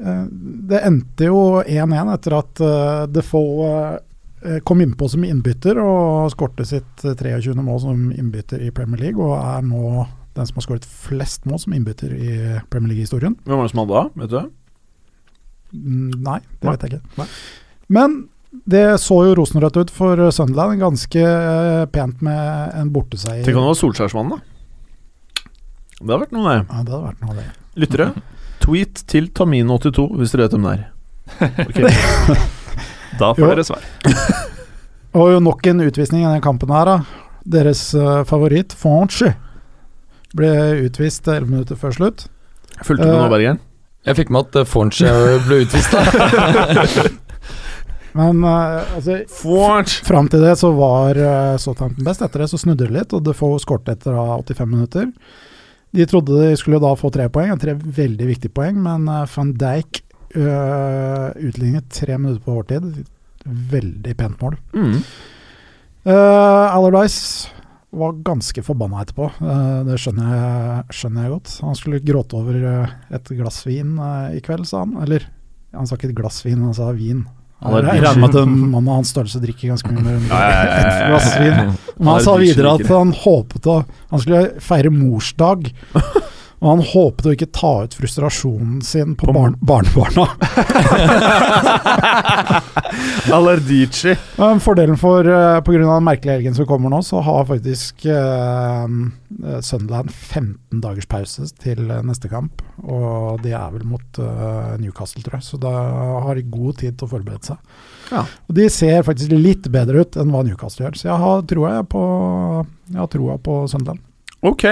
Uh, det endte jo 1-1 etter at uh, Defoe eh, kom innpå som innbytter og skårte sitt eh, 23. mål som innbytter i Premier League, og er nå den som har skåret flest mål som innbytter i Premier League-historien. Hvem var det som hadde da? Vet du? Mm, Nei, det Nei. vet jeg ikke. Men det så jo rosenrødt ut for Sunderland. Ganske eh, pent med en borteseier. Tenk om det var Solskjærsmannen, da. Det hadde vært noe, det. Ja, det hadde vært noe det. Lyttere, tweet til Tamino82 hvis dere vet hvem det er. Okay. Da får Jo. dere svar. Og jo nok en utvisning i denne kampen her, da. Deres eh, favoritt, Fonchi, ble utvist 11 minutter før slutt. Fulgte du med nå, Eh, Bergeren? Jeg fikk med at Fonchi ble utvist. da. Men uh, altså, Fort! fram til det så var uh, Southampton best. Etter det så snudde det litt, og Defoe skåret etter da 85 minutter. De trodde de skulle da få tre poeng, tre veldig viktige poeng, men uh, van Dijk uh, utlignet tre minutter på overtid. Veldig pent mål. Mm. Uh, Allardyce var ganske forbanna etterpå. Det skjønner jeg, skjønner jeg godt. Han skulle gråte over et glass vin i kveld, sa han. Eller han sa ikke et glass vin, han sa vin. Jeg regner med at en mann av hans størrelse drikker ganske mye mer enn ja. et glass vin. Men han sa videre at han håpet å Han skulle feire morsdag. Og han håpet å ikke ta ut frustrasjonen sin på, På barn, barnebarna. Allergici. Fordelen for uh, pga. den merkelige helgen som kommer nå, så har faktisk uh, Sunderland 15 dagers pause til eh, neste kamp. Og det er vel mot uh, Newcastle, tror jeg. Så da har de god tid til å forberede seg. Ja. Og de ser faktisk litt bedre ut enn hva Newcastle gjør. Så jeg har troa på, jeg har troa på Sunderland. Ok.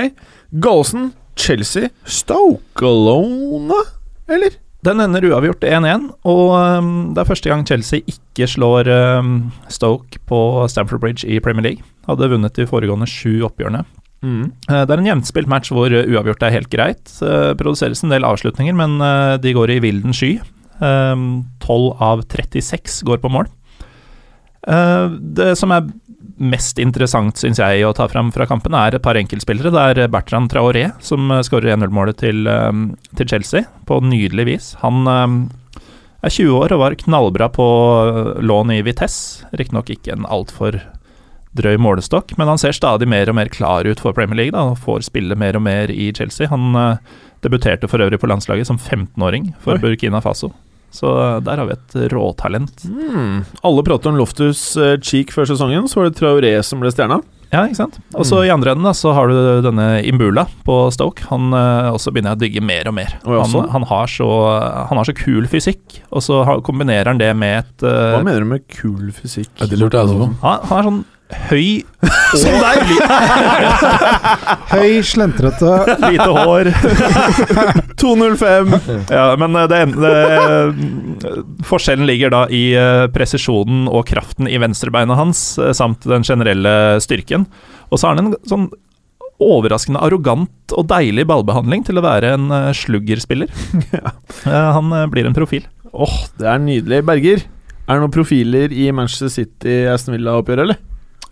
Gallosen, Chelsea, Stoke Alone, eller? Den ender uavgjort 1-1, og um, det er første gang Chelsea ikke slår um, Stoke på Stamford Bridge i Premier League. Hadde vunnet de foregående sju oppgjørene. Mm. Uh, Det er en jevnspilt match hvor uh, uavgjort er helt greit. Uh, Produseres en del avslutninger, men uh, de går i vilden sky. Tolv av 36 går på mål. Eh, Det som er mest interessant, syns jeg, å ta fram fra kampen, er et par enkeltspillere. Det er Bertrand Traoré som eh, skårer 1-0-målet til, eh, til Chelsea på nydelig vis. Han eh, er 20 år og var knallbra på lån i Vitesse. Riktignok ikke en altfor drøy målestokk, men han ser stadig mer og mer klar ut for Premier League da, og får spille mer og mer i Chelsea. Han debuterte for øvrig på landslaget som 15-åring for Oi. Burkina Faso. Så eh, der har vi et råtalent. Mm. Alle prater om Loftus eh, Cheek før sesongen, så var det Traoré som ble stjerna. Ja, ikke sant? Og så i andre enden da, så har du denne Imbula på Stoke. Han eh, også begynner jeg å dygge mer og mer. Og han, han, har så, han har så kul fysikk, og så har, kombinerer han det med et eh, Hva mener du med kul fysikk? Ja, det lurte jeg også på. han, han er sånn høy Som deg! Høy, slentrete Lite hår. 205! Ja, men eh, det, det, eh, Forskjellen ligger da i eh, presisjonen og kraften i venstrebeinet hans, samt den generelle styrken. Og så har han en sånn overraskende arrogant og deilig ballbehandling til å være en sluggerspiller. Han blir en profil. Åh, det er nydelig. Berger, er det noen profiler i Manchester City-Aston Villa-oppgjøret, eller?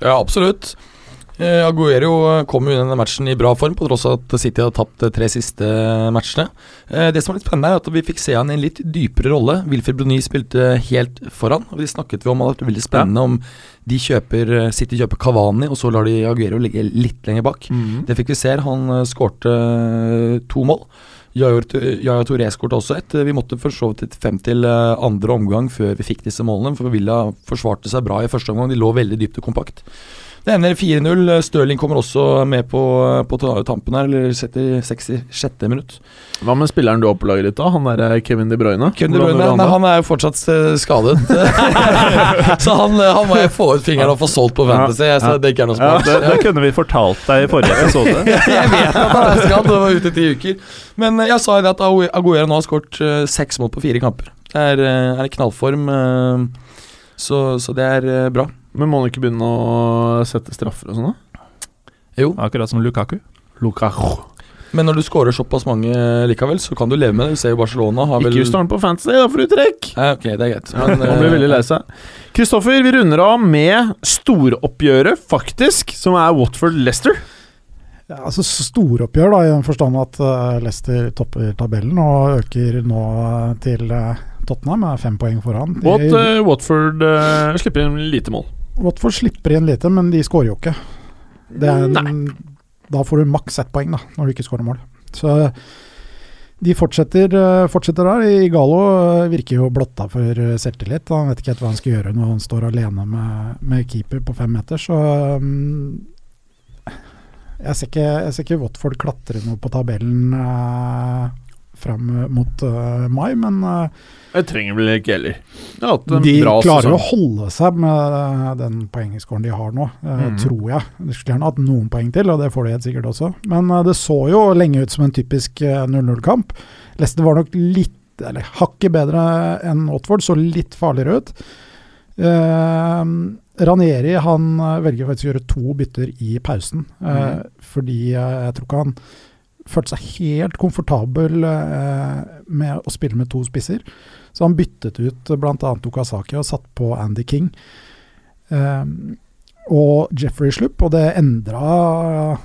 Ja, absolutt. Eh, Aguero kom jo inn i denne matchen i bra form, på tross av at City hadde tapt tre siste matchene. Eh, det som var litt spennende, er at vi fikk se han i en litt dypere rolle. Wilfred Bruni spilte helt foran. og Vi snakket vi om at det vært veldig spennende om de kjøper eh, City kjøper Cavani, og så lar de Aguero ligge litt lenger bak. Det fikk vi se. Han skårte eh, to mål. Yaya Toré skåret også ett. Vi måtte for så vidt frem til eh, andre omgang før vi fikk disse målene. For Villa forsvarte seg bra i første omgang. De lå veldig dypt og kompakt. Det ender 4-0. Stirling kommer også med på, på ta- tampen her, eller setter 66. minutt. Hva med spilleren du har på laget ditt, da? Han der Kevin De Bruyne? Kevin De Bruyne, går nei, han er jo fortsatt eh, skadet. så han, eh, han må jeg få ut fingeren og få solgt på Fantasy. Jeg, så det ikke er noe Ja, det, det kunne vi fortalt deg i forrige episode. jeg vet at han er skadd og var ute i ti uker. Men eh, jeg sa jo det at Agu- Aguero nå har skåret eh, seks mål på fire kamper. Det er, eh, er knallform, eh, så, så det er eh, bra. Men må han ikke begynne å sette straffer og sånn, da? Jo, Akkurat som Lukaku. Lukaku. men når du scorer såpass mange likevel, så kan du leve med det. Du ser jo Barcelona har vel Ikke du på fantasy, da får du trekk! Ja, Ok, det er greit. Men, han blir eh, veldig lei seg. Kristoffer, vi runder av med storoppgjøret, faktisk, som er Watford-Lester. ja, altså Storoppgjør, da, i den forstand at uh, Leicester topper tabellen og øker nå eh, til uh, Tottenham, er fem poeng foran. De, Og at eh, Watford eh, slipper inn lite mål. Watford slipper inn lite, men de skårer jo ikke. Det en, da får du maks ett poeng, da, når du ikke skårer mål. Så de fortsetter, eh, fortsetter der. Igalo eh, virker jo blotta for eh, selvtillit. Han vet ikke helt hva han skal gjøre når han står alene med, med keeper på fem meter, så um, jeg, ser ikke, jeg ser ikke Watford klatre noe på tabellen uh, fram mot uh, mai, men uh, Jeg trenger vel ikke heller. De klarer å holde seg med uh, den poengscoren de har nå, eh, Mhm. tror jeg. De skulle gjerne hatt noen poeng til, og det får de helt sikkert også. Men eh, det så jo lenge ut som en typisk eh, 0-0-kamp. Leicester var nok litt, eller hakket bedre enn Watford, så litt farligere ut. Eh, Ranieri han eh, velger faktisk å gjøre to bytter i pausen, mm. Fordi eh, jeg tror ikke han følte seg helt komfortabel eh, med å spille med to spisser. Så han byttet ut bl.a. Okazaki og satt på Andy King. Ehm, og Jeffrey slupp, og det endra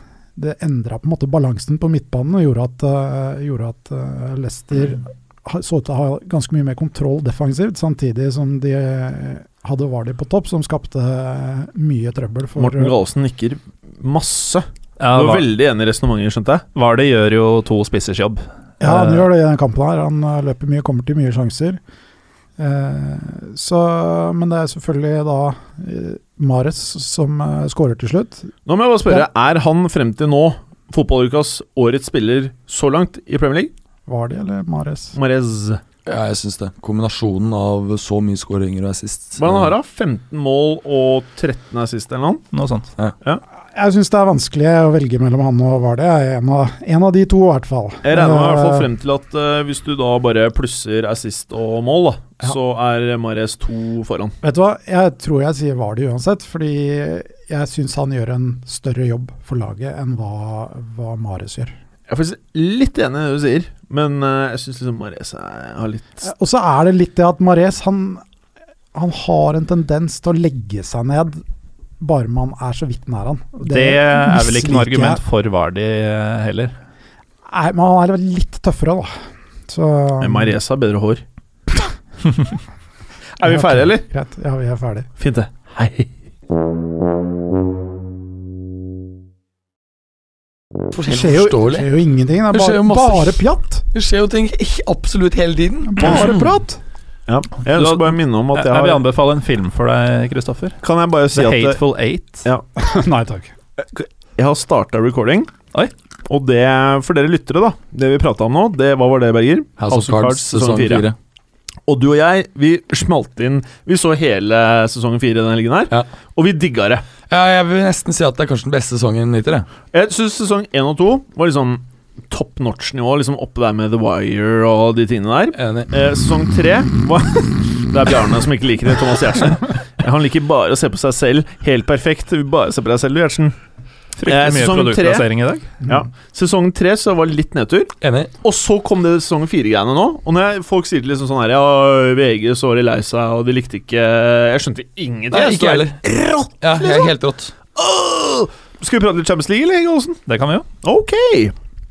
det endra på en måte balansen på midtbanen og gjorde at, eh, gjorde at eh, Leicester så ut til å ha ganske mye mer kontroll defensivt, samtidig som de eh, hadde Vardy på topp, som skapte eh, mye trøbbel for Morten Galesen nikker masse. Ja, du var Var- veldig enig i resonnementet, skjønte jeg. Vardy gjør jo to spissers jobb. Ja, han Eh, gjør det i den kampen her. Han eh, løper mye, kommer til mye sjanser. Eh, så, men det er selvfølgelig da eh, Mares som skårer til slutt. Nå må jeg bare spørre, er han frem til nå fotballukas årets spiller så langt i Premier League? Var det, eller Mares? Mares. Ja, jeg syns det. Kombinasjonen av så mye skåringer og assist. Hva har han har da? 15 mål og 13 assist eller noe? Noe sånt. Jeg syns det er vanskelig å velge mellom han og Var det. Jeg er en av, en av de to, i hvert fall. Jeg regner meg i hvert fall Eh, frem til at uh, hvis du da bare plusser assist og mål, da, Ja. så er Mares to foran. Vet du hva, jeg tror jeg sier Vardø uansett, fordi jeg syns han gjør en større jobb for laget enn hva, hva Mares gjør. Jeg er faktisk litt enig i det du sier, men uh, jeg syns liksom Mares er- har litt Og så er det litt det at Mares han, han har en tendens til å legge seg ned bare man er så vidt nær han. Det, det er vel ikke noe argument for Vardi eh, heller? Nei, men han er litt tøffere, da. Så Men Maresa har bedre hår. er vi ferdige, eller? Greit. Ja, vi er ferdige. Fint, det. Hei. Det skjer, jo, skjer jo ingenting. Det er bare, det skjer bare pjatt. Det skjer jo ting absolutt hele tiden. Bare prat. Ja. Jeg ønsker bare å minne om at Jeg, jeg vil anbefale en film for deg, Kristoffer. Kan jeg bare si The at Hateful Eight. Ja. Nei takk. jeg har starta recording. Oi. Og det, for dere lyttere, da. Det vi prata om nå, det hva var det, Berger? House of Cards sesong fire. Og du og jeg, vi smalt inn Vi så hele sesong fire denne helgen her, Ja. og vi digga det. Ja, jeg vil nesten si at det er kanskje den beste sesongen hittil. jeg. Jeg syns sesong én og to var liksom top notch-nivå, liksom oppe der med The Wire og de tingene der. Eh, sesong tre var Det er Bjarne som ikke liker det, Thomas Giertsen. Han liker bare å se på seg selv. Helt perfekt. Bare se på deg selv, du, Gjertsen. Eh, Fryktelig mye sesong produktplassering i dag. Ja. Sesong tre så var det litt nedtur. Enig. Og så kom det sesong fire-greiene nå. Og når folk sier liksom sånn her Ja, VG så var lei seg, og de likte ikke Jeg skjønte ingenting. Nei, ikke heller. Rått! Ja, jeg er helt rått. Åh! Skal vi prate litt Champions League, eller, Hege Det kan vi jo. Ok.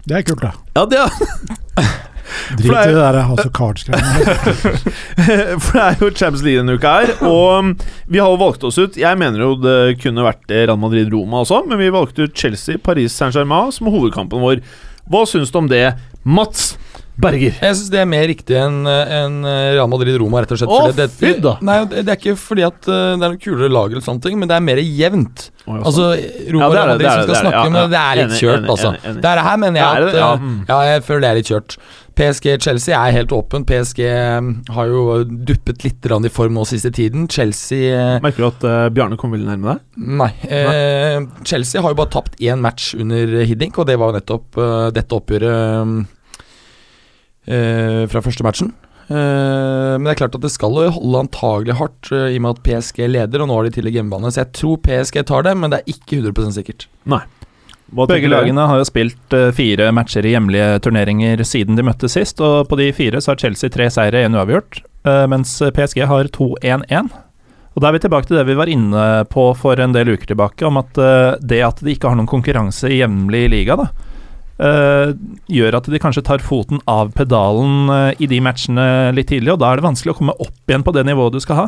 Det er kult, da. Ja, det er Drit i det der House of Cards-greiene. For det er jo Champions League denne uka her, og um, vi har jo valgt oss ut Jeg mener jo det kunne vært Real Madrid-Roma også, men vi valgte ut Chelsea, Paris Saint-Germain som hovedkampen vår. Hva syns du om det, Mats Berger? Jeg syns det er mer riktig enn en Real Madrid-Roma, rett og slett. Å, fordi det, det, da. Nei, det det er ikke fordi at uh, det er noe kulere lag eller sånne ting, men det er mer jevnt. Altså, Roma Ja, det er Real Madrid det er som skal det er det. snakke, Ja, men det er litt kjørt, altså. Det er Det er her mener Det er jeg at ja. uh, Mm. Ja, jeg føler det er litt kjørt. PSG-Chelsea er helt åpen. PSG um, har jo duppet litt i form nå siste tiden. Chelsea uh, Merker du at uh, Bjarne kom veldig nærme deg? Nei. Eh, Chelsea har jo bare tapt én match under Hiddink, og det var jo nettopp uh, dette oppgjøret um, eh, fra første matchen. Eh, men det er klart at det skal holde antagelig hardt, eh, i og med at PSG leder, og nå har de tillegg hjemmebane. Så jeg tror PSG tar det, men det er ikke 100 sikkert. Nei. Begge lagene har jo spilt fire matcher i hjemlige turneringer siden de møttes sist, og på de fire så har Chelsea tre seire, én uavgjort, eh, mens PSG har 2-1-1. Og Da er vi tilbake til det vi var inne på for en del uker tilbake, om at det at de ikke har noen konkurranse i hjemlig liga, da, gjør at de kanskje tar foten av pedalen eh, i de matchene litt tidlig, og da er det vanskelig å komme opp igjen på det nivået du skal ha.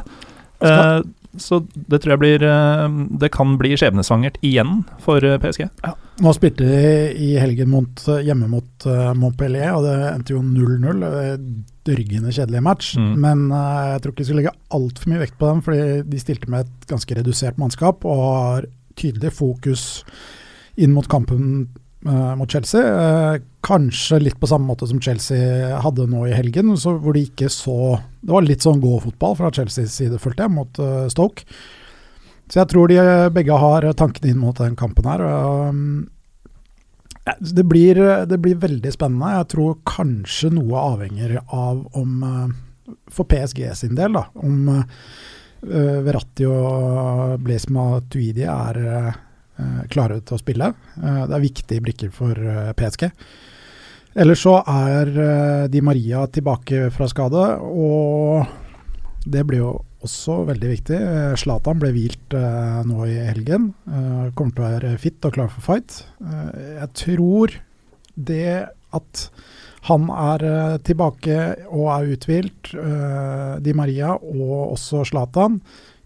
Skal. så det tror jeg blir eh, Det kan bli skjebnesvangert igjen for eh, PSG. Nå spilte de i helgen mot, hjemme mot eh, Montpellier, og det endte jo 0-0. eh, Dørgende kjedelig match. Mm. Men eh, jeg tror ikke vi skal legge altfor mye vekt på dem, fordi de stilte med et ganske redusert mannskap og har tydelig fokus inn mot kampen eh, mot Chelsea. Eh, kanskje litt på samme måte som Chelsea hadde nå i helgen, hvor de ikke så Det var litt sånn gå-fotball fra Chelseas side, følte jeg, mot eh, Stoke. Så jeg tror de eh, begge har tankene inn mot den kampen her. um, det, blir, det blir veldig spennende. Jeg tror kanskje noe avhenger av om eh, For PSG sin del, da. Om Verratti og Blesma Matuidi er eh, klare til å spille. Eh, det er viktige brikker for eh, PSG. Ellers så er eh, Di Maria tilbake fra skade, og det blir jo også veldig viktig. Eh, Zlatan ble hvilt eh, nå i helgen. Eh, kommer til å være fit og klar for fight. Eh, jeg tror det at han er eh, tilbake og er uthvilt, eh, Di Maria og også Zlatan,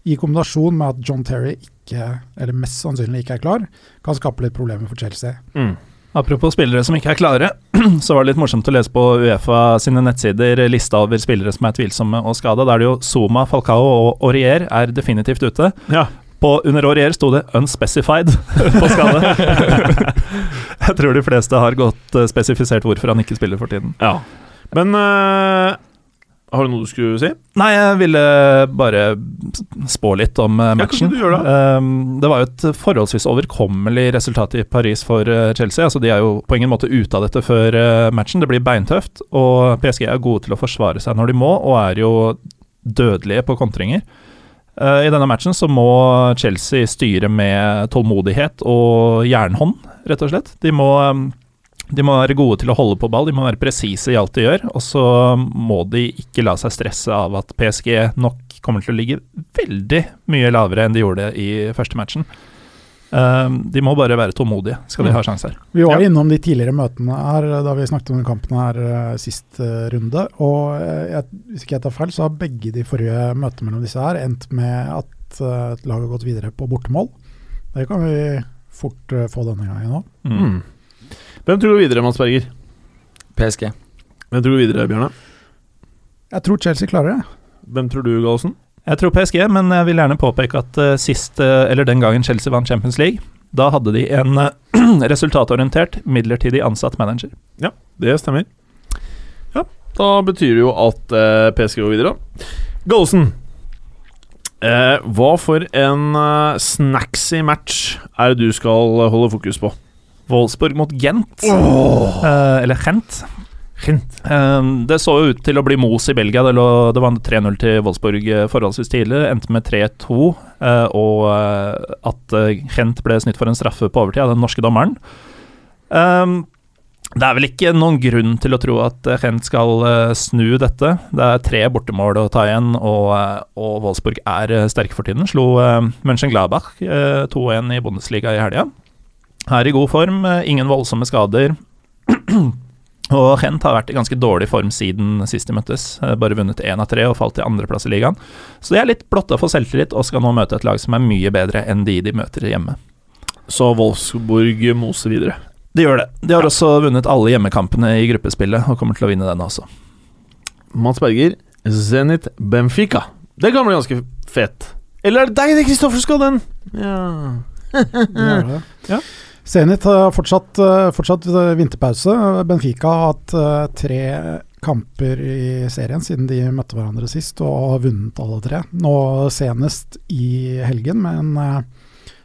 i kombinasjon med at John Terry ikke, eller mest sannsynlig ikke er klar, kan skape litt problemer for Chelsea. Mm. Apropos spillere som ikke er klare, så var det litt morsomt å lese på Uefa sine nettsider lista over spillere som er tvilsomme og skada. Da er det jo Zuma, Falcao og Aurier er definitivt ute. Ja. På under Aurier sto det 'unspecified' på skade. Jeg tror de fleste har godt eh, spesifisert hvorfor han ikke spiller for tiden. ja. Men eh, har du noe du skulle si? Nei, jeg ville bare spå litt om matchen. Ja, det? Um, det var jo et forholdsvis overkommelig resultat i Paris for eh, Chelsea. Altså, de er jo på ingen måte ute av dette før eh, matchen. Det blir beintøft, og PSG er gode til å forsvare seg når de må, og er jo dødelige på kontringer. Eh, I denne matchen så må Chelsea styre med tålmodighet og jernhånd, rett og slett. De må um, de må være gode til å holde på ball, de må være presise i alt de gjør. Og så må de ikke la seg stresse av at PSG nok kommer til å ligge veldig mye lavere enn de gjorde i første matchen. Um, de må bare være tålmodige, skal de ha sjanser. Vi var Ja. innom de tidligere møtene her da vi snakket om den kampen her eh, sist eh, runde. Og eh, jeg, hvis ikke jeg tar feil, så har begge de forrige møtene mellom disse her endt med at uh, et lag har gått videre på bortemål. Det kan vi fort uh, få denne gangen òg. Mm. Hvem tror du videre, Mads Berger? PSG. Hvem tror du videre, Bjørne? Jeg tror Chelsea klarer det. Hvem tror du, Gallosen? Jeg tror PSG, men jeg vil gjerne påpeke at eh, sist, eh, eller den gangen Chelsea vant Champions League, da hadde de en eh, resultatorientert, midlertidig ansatt manager. Ja, Det stemmer. Ja, da betyr det jo at PSG går videre. Gallosen, eh, hva for en snacksy match er det du skal holde fokus på? Wolfsburg mot Gent, eh, eller Gent. Eh, det så jo ut til å bli mos i Belgia. Det, lå, det var 3-0 til Wolfsburg eh, forholdsvis tidlig. Endte med 3-2, eh, og eh, at eh, Gent ble snytt for en straffe på overtid av den norske dommeren. Det er vel ikke noen grunn til å tro at Gent skal snu dette. Det er tre bortemål å ta igjen, og, og Wolfsburg er sterke for tiden. Slo Mönchengladbach eh, 2-1 i Bundesliga i helga. Er i god form, eh, ingen voldsomme skader. og Gent har vært i ganske dårlig form siden sist de møttes. Eh, Bare vunnet én av tre og falt til andreplass i ligaen. Så de er litt blotta for selvtillit og skal nå møte et lag som er mye bedre enn de de møter hjemme. Så Wolfsburg moser videre. De gjør det. De har også vunnet alle hjemmekampene i gruppespillet og kommer til å vinne denne også. Mats Berger, Zenit Benfica. Det kan bli ganske fett. Eller er det deg, det, Kristoffer, skal den? Ja. ja. Ja. Zenit har fortsatt, eh, fortsatt eh, vinterpause. Benfica har hatt eh, tre kamper i serien siden de møtte hverandre sist, og har vunnet alle tre. Nå senest i helgen med en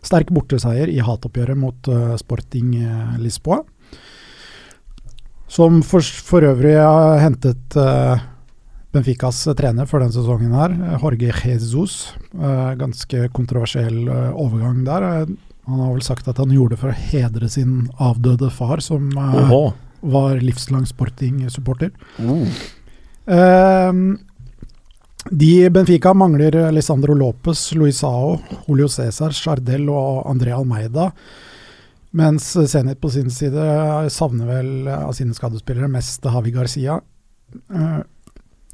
sterk borteseier i hatoppgjøret mot Sporting Lisboa. Som for, for øvrig har hentet Benficas trener for denne sesongen her, Jorge Jesus. Ganske kontroversiell overgang der. Eh, Han har vel sagt at han gjorde det for å hedre sin avdøde far, som eh, var livslang sporting-supporter. Mm. Eh, de Benfica mangler Lisandro Lopez, Luisao, Julio Cæsar, Chardel og André Almeida. Mens Zenit på sin side savner vel av sine skadespillere mest Havi Garcia. Eh,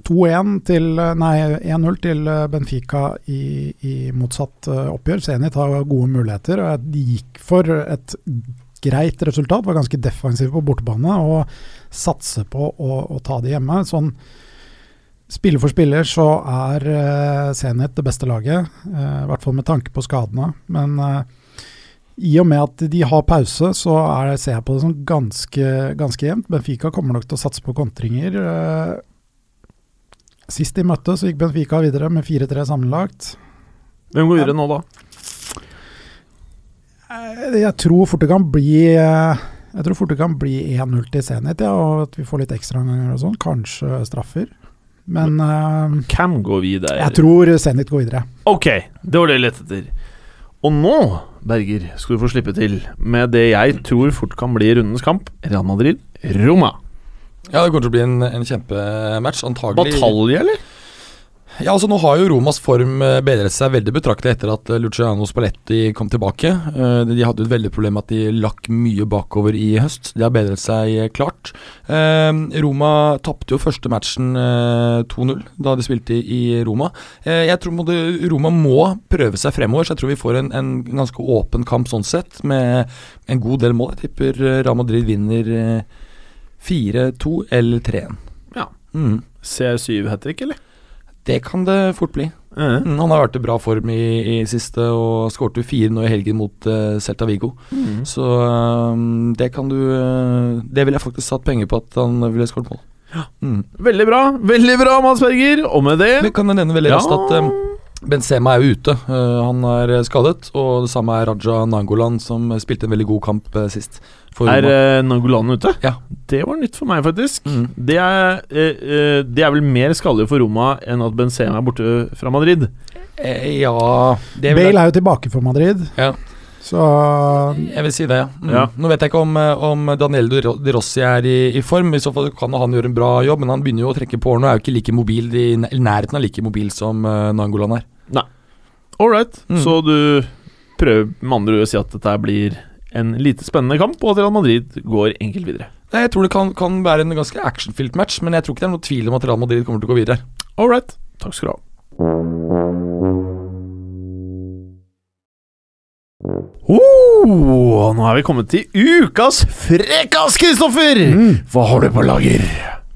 2-1 til Nei, 1-0 til Benfica i, i motsatt eh, oppgjør. Zenit har gode muligheter. og De gikk for et greit resultat, var ganske defensive på bortebane og satser på å, å ta det hjemme. Sånn Spiller for spiller så er uh, Zenit det beste laget, Uh, i hvert fall med tanke på skadene. Men uh, i og med at de har pause, så er ser jeg på det som ganske, ganske jevnt. Benfica kommer nok til å satse på kontringer. Eh, sist de så gikk Benfica videre med 4-3 sammenlagt. Hvem går videre nå, da? Eh, Jeg tror fort det kan bli eh, Jeg tror fort det kan bli 1-0 til Zenit, ja, og at vi får litt ekstraomganger og sånn. Kanskje straffer. Men Hvem Cam går videre. jeg tror Zenit går videre. Ok, det var det jeg lette etter. Og nå, Berger, skal du få slippe til med det jeg tror fort kan bli rundens kamp. Real Madrid, Roma. Ja, det kommer til å bli en, en kjempematch. Antagelig Batalje, eller? Ja, altså Nå har jo Romas form eh, bedret seg veldig betraktelig etter at eh, Luciano Spalletti kom tilbake. Eh, De hadde et veldig problem med at de lakk mye bakover i høst. De har bedret seg klart. Roma tapte jo første matchen eh, 2-0 da de spilte i Roma. Jeg tror måtte, Roma må prøve seg fremover, så jeg tror vi får en, en ganske åpen kamp sånn sett, med en god del mål. Jeg tipper Real Madrid vinner 4-2 eller 3-1. Ja. Mm. C7 hat trick, eller? Det kan det fort bli. Mm, han har vært i bra form i, i siste og skårte fire nå i helgen mot uh, Celta Vigo. Mm. Så um, det kan du uh, Det ville jeg faktisk satt penger på at han ville skåret mål. Mm. Veldig bra, veldig bra, Mads Berger. Og med det Men kan jeg nevne veldig Ja. raskt at um, Benzema er jo ute. Uh, han er skadet. Og det samme er Raja Nangolan, som spilte en veldig god kamp sist. Er uh, Nangolan ute? Ja. Det var nytt for meg, faktisk. Mm. Det, er, eh, eh, det er vel mer skadelig for Roma enn at Benzema er borte fra Madrid. Eh, ja jeg- Bale er jo tilbake for Madrid, Ja. så Jeg vil si det, ja. Mm. Ja. Nå vet jeg ikke om, eh, om Daniel De Rossi er i, i form. I så fall kan han gjøre en bra jobb, men han begynner jo å trekke på årene og er jo ikke like mobil i nærheten av like mobil som uh, Nangolan er. All right. Mm. Så du prøver med andre ord å si at dette blir en lite spennende kamp, og at Real Madrid går enkelt videre. Jeg tror det kan, kan være en ganske actionfylt match, men jeg tror ikke det er noe tvil om at Real Madrid kommer til å gå videre. All right. Takk skal du ha. Oh, nå er vi kommet til ukas frekkas, Kristoffer! Hva har du på lager?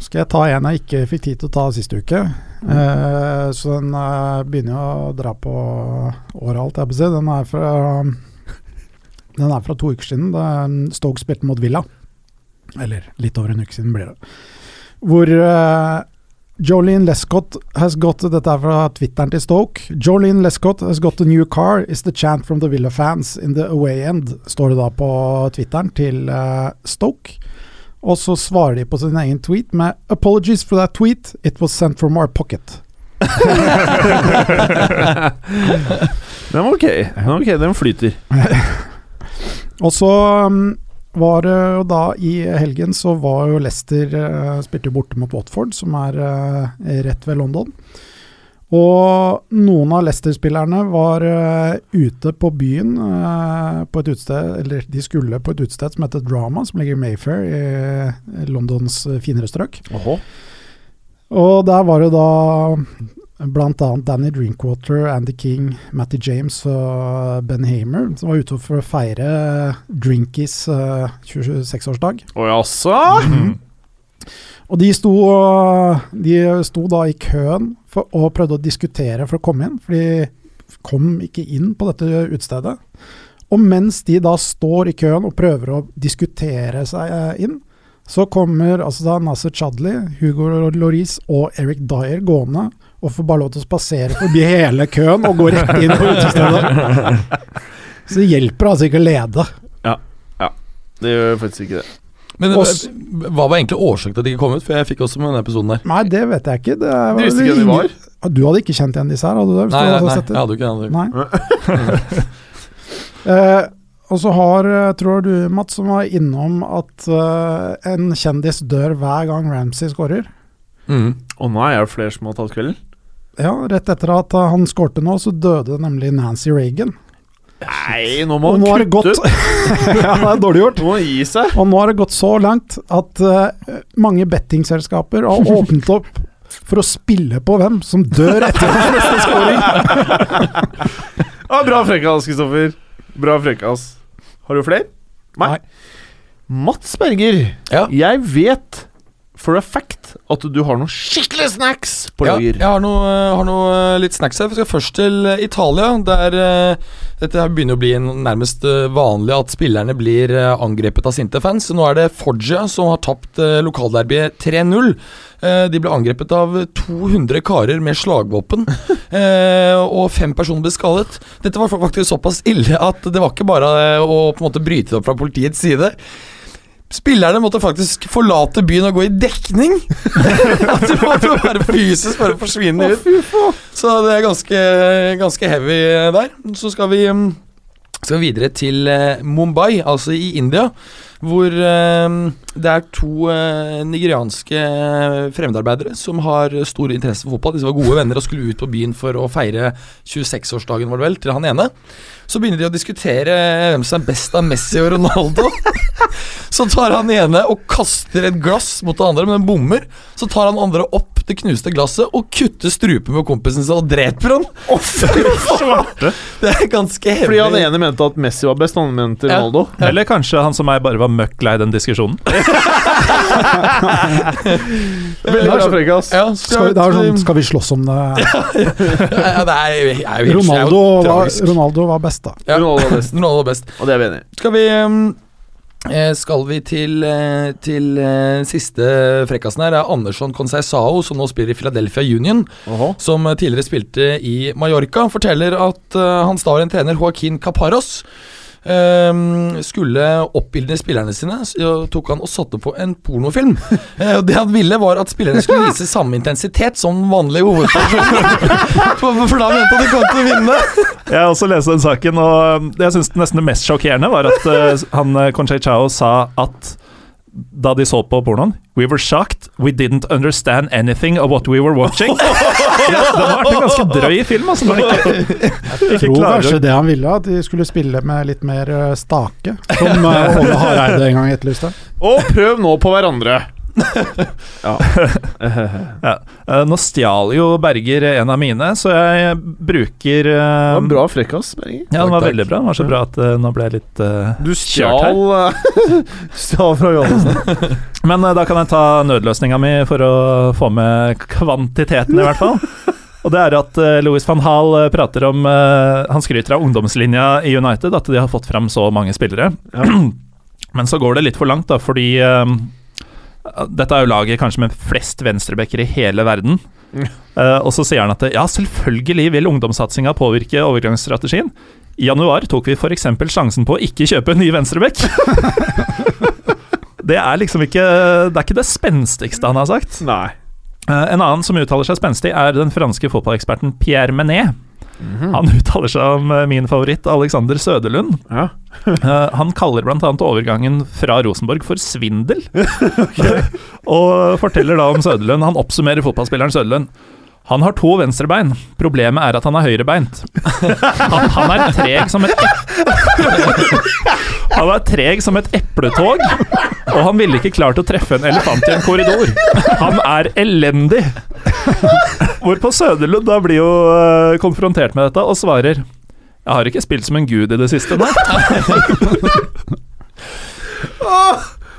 Skal jeg ta en jeg ikke fikk tid til å ta sist uke? Eh, så den eh, begynner jo å dra på året, alt jeg på å si. Den er fra Den er fra to uker siden. Da Stoke spilte mot Villa. Eller litt over en uke siden blir det. Hvor uh, Jolene Lescott has got Dette er fra Twitteren til Stoke. Jolene Lescott has got a new car is the chant from the Villa fans in the away end, står det da på Twitteren til uh, Stoke. Og så svarer de på sin egen tweet med 'Apologies for that tweet, it was sent from our pocket'. Den var ok. Den var ok, Den flyter. Og så um, var det jo da i helgen så var jo Leicester uh, spilte borte mot Watford, som er uh, rett ved London. Og noen av Leicester-spillerne var uh, ute på byen på et utested, eller de skulle på et utested som heter Drama, som ligger i Mayfair, i Londons finere strøk. Oho. Og der var det da bl.a. Danny Drinkwater, Andy King, Matty James og Ben Hamer som var ute for å feire Drinkies uh, 26-årsdag. Å jaså? Og de sto, de sto da i køen for, og prøvde å diskutere for å komme inn, for de kom ikke inn på dette utestedet. Og mens de da står i køen og prøver å diskutere seg eh, inn, så kommer altså da Nasser Chadli, Hugo Loris og Eric Dyer gående og får bare lov til å spasere forbi hele køen og gå rett inn på utestedet. Så det hjelper altså ikke å lede. Ja, Det gjør faktisk ikke det. Men Oss- eh, hva var egentlig årsaken til at de ikke kom ut? For jeg fikk også med denne episoden der. Nei, det vet jeg ikke. Det var, Du visste ikke hvem de var? Du hadde ikke kjent igjen disse her, hadde du det? hvis Nei, du nei, hadde nei, jeg hadde ikke det. Nei. Eh, og så har, eh, tror du, Mats, som var innom at uh, en kjendis dør hver gang Ramsey skårer. Mm. oh, nei, er det flere som har tatt kvelden. Ja, rett etter at han skårte nå, så døde nemlig Nancy Reagan. Nei, nå må Og nå har han det gått kutte ut! Ja, det er dårlig gjort. Nå må gi seg. Og nå har det gått så langt at uh, mange bettingselskaper har åpnet opp for å spille på hvem som dør etter den neste skåring. Ah, bra frekkas, Kristoffer. Bra frekkas. Har du flere? Nei. Mats Berger, Ja. jeg vet for a fact at du har noen skikkelig snacks på Ja, jeg har noe, har noe eh, litt snacks her. Vi skal først til eh, Italia. Der eh, dette begynner å bli nærmest eh, vanlig at spillerne blir eh, angrepet av sinte fans. Nå er det Foggia som har tapt lokalderbyet 3-0. Eh, de ble angrepet av 200 karer med slagvåpen, eh, og fem personer ble skadet. Dette var faktisk såpass ille at det var ikke bare eh, å på en måte bryte det opp fra politiets side. Spillerne måtte faktisk forlate byen og gå i dekning. At de måtte være fysisk bare forsvinne ut. Så det er ganske, ganske heavy der. Så skal vi, mm, skal vi videre til eh, Mumbai, altså i India. Hvor eh, det er to eh, nigerianske fremmedarbeidere som har stor interesse for fotball. Disse var gode venner og skulle ut på byen for å feire 26-årsdagen var det vel, til han ene. Så begynner de å diskutere hvem som er best av Messi og Ronaldo. Så tar han ene og kaster et glass mot det andre, men den bommer. Så tar han andre opp det knuste glasset og kutter strupen på kompisen sin og dreper han. Svarte. Det er ganske hemmelig. Fordi han ene mente at Messi var best, han mente Ja. Ronaldo. Eller kanskje han som meg bare var møkk lei den diskusjonen. Veldig bra frekkas. ja, Skal vi, sånn, skal vi slåss om det? ja, det er, er jo helt Ronaldo var. Ronaldo var best, da. Ja. Ronaldo var best. Ronaldo var best. Og det er vi enig i. Skal vi um, Skal vi til, eh, til eh, siste frekkasen her? Det er Andersson Conceisao, som nå spiller i Philadelphia Union. Oho. Som eh, tidligere spilte i Mallorca. Forteller at eh, hans daværende trener Joaquin Caparros eh, skulle oppildne spillerne sine. Så tok han og satte på en pornofilm. Eh, det han ville, var at spillerne skulle vise samme intensitet som vanlige hovedpersoner. for, for da mente han de kom til å vinne. Jeg har også lest den saken, og det jeg syns nesten det mest sjokkerende var at eh, han eh, Conchai Chao sa at da de så på pornoen We were shocked. We didn't understand anything of what we were watching. ja, har vært en ganske drøy film, altså. Når ikke, Jeg tror kanskje det han ville, at de skulle spille med litt mer eh, stake, som eh, Åge Hareide en gang etterlyste. Og prøv nå på hverandre. Ja. Ja. Eh, Nå stjal jo Berger en av mine, så jeg bruker Det var var bra frekkas, Berger. Ja, den var veldig bra. Den var så bra at eh, nå ble jeg litt uh, Du stjal eh, Stjal fra Johannessen. Men eh, da kan jeg ta nødløsninga mi for å få med kvantiteten, i hvert fall. Og det er at eh, Louis van Hall eh, prater om eh, Han skryter av ungdomslinja i United, at de har fått fram så mange spillere. Men så går det litt for langt, da, fordi eh, dette er jo laget kanskje med flest venstrebacker i hele verden. Uh, og så sier han at ja, selvfølgelig vil ungdomssatsinga påvirke overgangsstrategien. I januar tok vi f.eks. sjansen på å ikke kjøpe en ny venstreback. det er liksom ikke Det er ikke det spenstigste han har sagt. Nei. Uh, en annen som uttaler seg spenstig, er den franske fotballeksperten Pierre Menet. Han uttaler seg om eh, min favoritt Alexander Søderlund. Ja. Eh, han kaller bl.a. overgangen fra Rosenborg for svindel. og forteller da om Søderlund. Han oppsummerer fotballspilleren Søderlund. Han har to venstrebein. Problemet er at han er høyrebeint. Han, han er treg som et Han er treg som et epletog, og han ville ikke klart å treffe en elefant i en korridor. Han er elendig. Hvorpå Søderlund da blir jo eh, konfrontert med dette og svarer Jeg har ikke spilt som en gud i det siste, nei.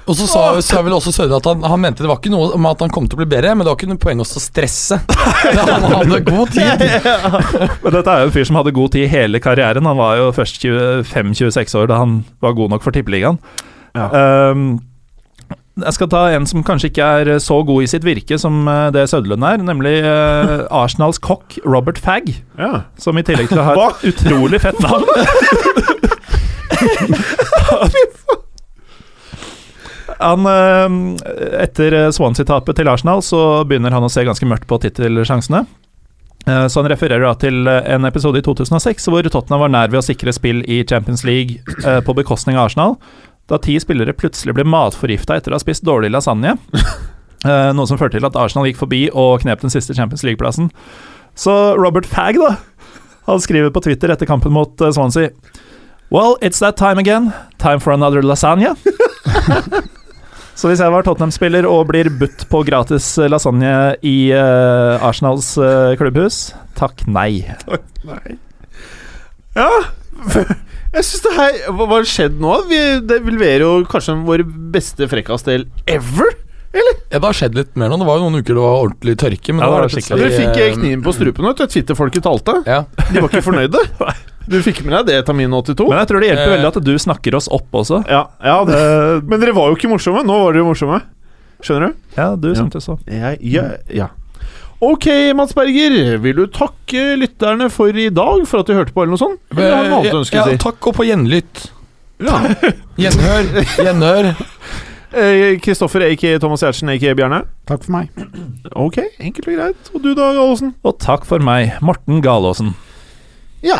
Og så sa, sa vel også Sødre at han, han mente det var ikke noe om at han kom til å bli bedre, men det var ikke noe poeng å stresse. Han hadde god tid. Men dette er jo en fyr som hadde god tid hele karrieren. Han var jo først 25-26 år da han var god nok for Tippeligaen. Ja. Um, jeg skal ta en som kanskje ikke er så god i sitt virke som eh, det Sødlund er, nemlig uh, Arsenals kokk Robert Fagg. Ja. Som i tillegg til å ha et utrolig fett navn Han, eh, etter Swansea-tapet til Arsenal så begynner han å se ganske mørkt på tittelsjansene. Eh, Så han refererer da til eh, en episode i 2006 hvor Tottenham var nær ved å sikre spill i Champions League eh, på bekostning av Arsenal, da ti spillere plutselig ble matforgifta etter å ha spist dårlig lasagne. Eh, Noe som førte til at Arsenal gikk forbi og knep den siste Champions League-plassen. Så Robert Fagg, da, han skriver på Twitter etter kampen mot eh, Swansea Well, it's that time again. Time for another lasagna. Så hvis jeg var Tottenham-spiller og blir budt på gratis lasagne i uh, Arsenals uh, klubbhus, takk nei. Takk Nei. Ja Jeg syns det her Hva har skjedd nå? Vi, det vil være jo kanskje vår beste frekkasdel ever? Eller? Ja, det har skjedd litt mer nå. Det var jo noen uker det var ordentlig tørke. Men Ja, det var det skikkelig. Dere fikk eh, kniven på strupen. vet du. Twitter-folket talte. Ja. De var ikke fornøyde. Du fikk med deg det, Tamin 82? Men jeg tror det hjelper Eh. veldig at du snakker oss opp også. Ja, ja det. Men dere var jo ikke morsomme. Nå var dere morsomme. Skjønner du? Ja, du syntes så. Ja, ja, ja. Ok, Mats Berger. Vil du takke lytterne for i dag, for at de hørte på, eller noe sånt? Eller har du noe annet du ønsker å si? takk og på gjenlytt. Ja. Gjenhør. Gjenhør. Eh, Kristoffer aka Thomas Gjertsen, aka Bjarne. Takk for meg. Ok, enkelt og greit. Og du da, Gallosen? Og takk for meg, Morten Galaasen. Ja.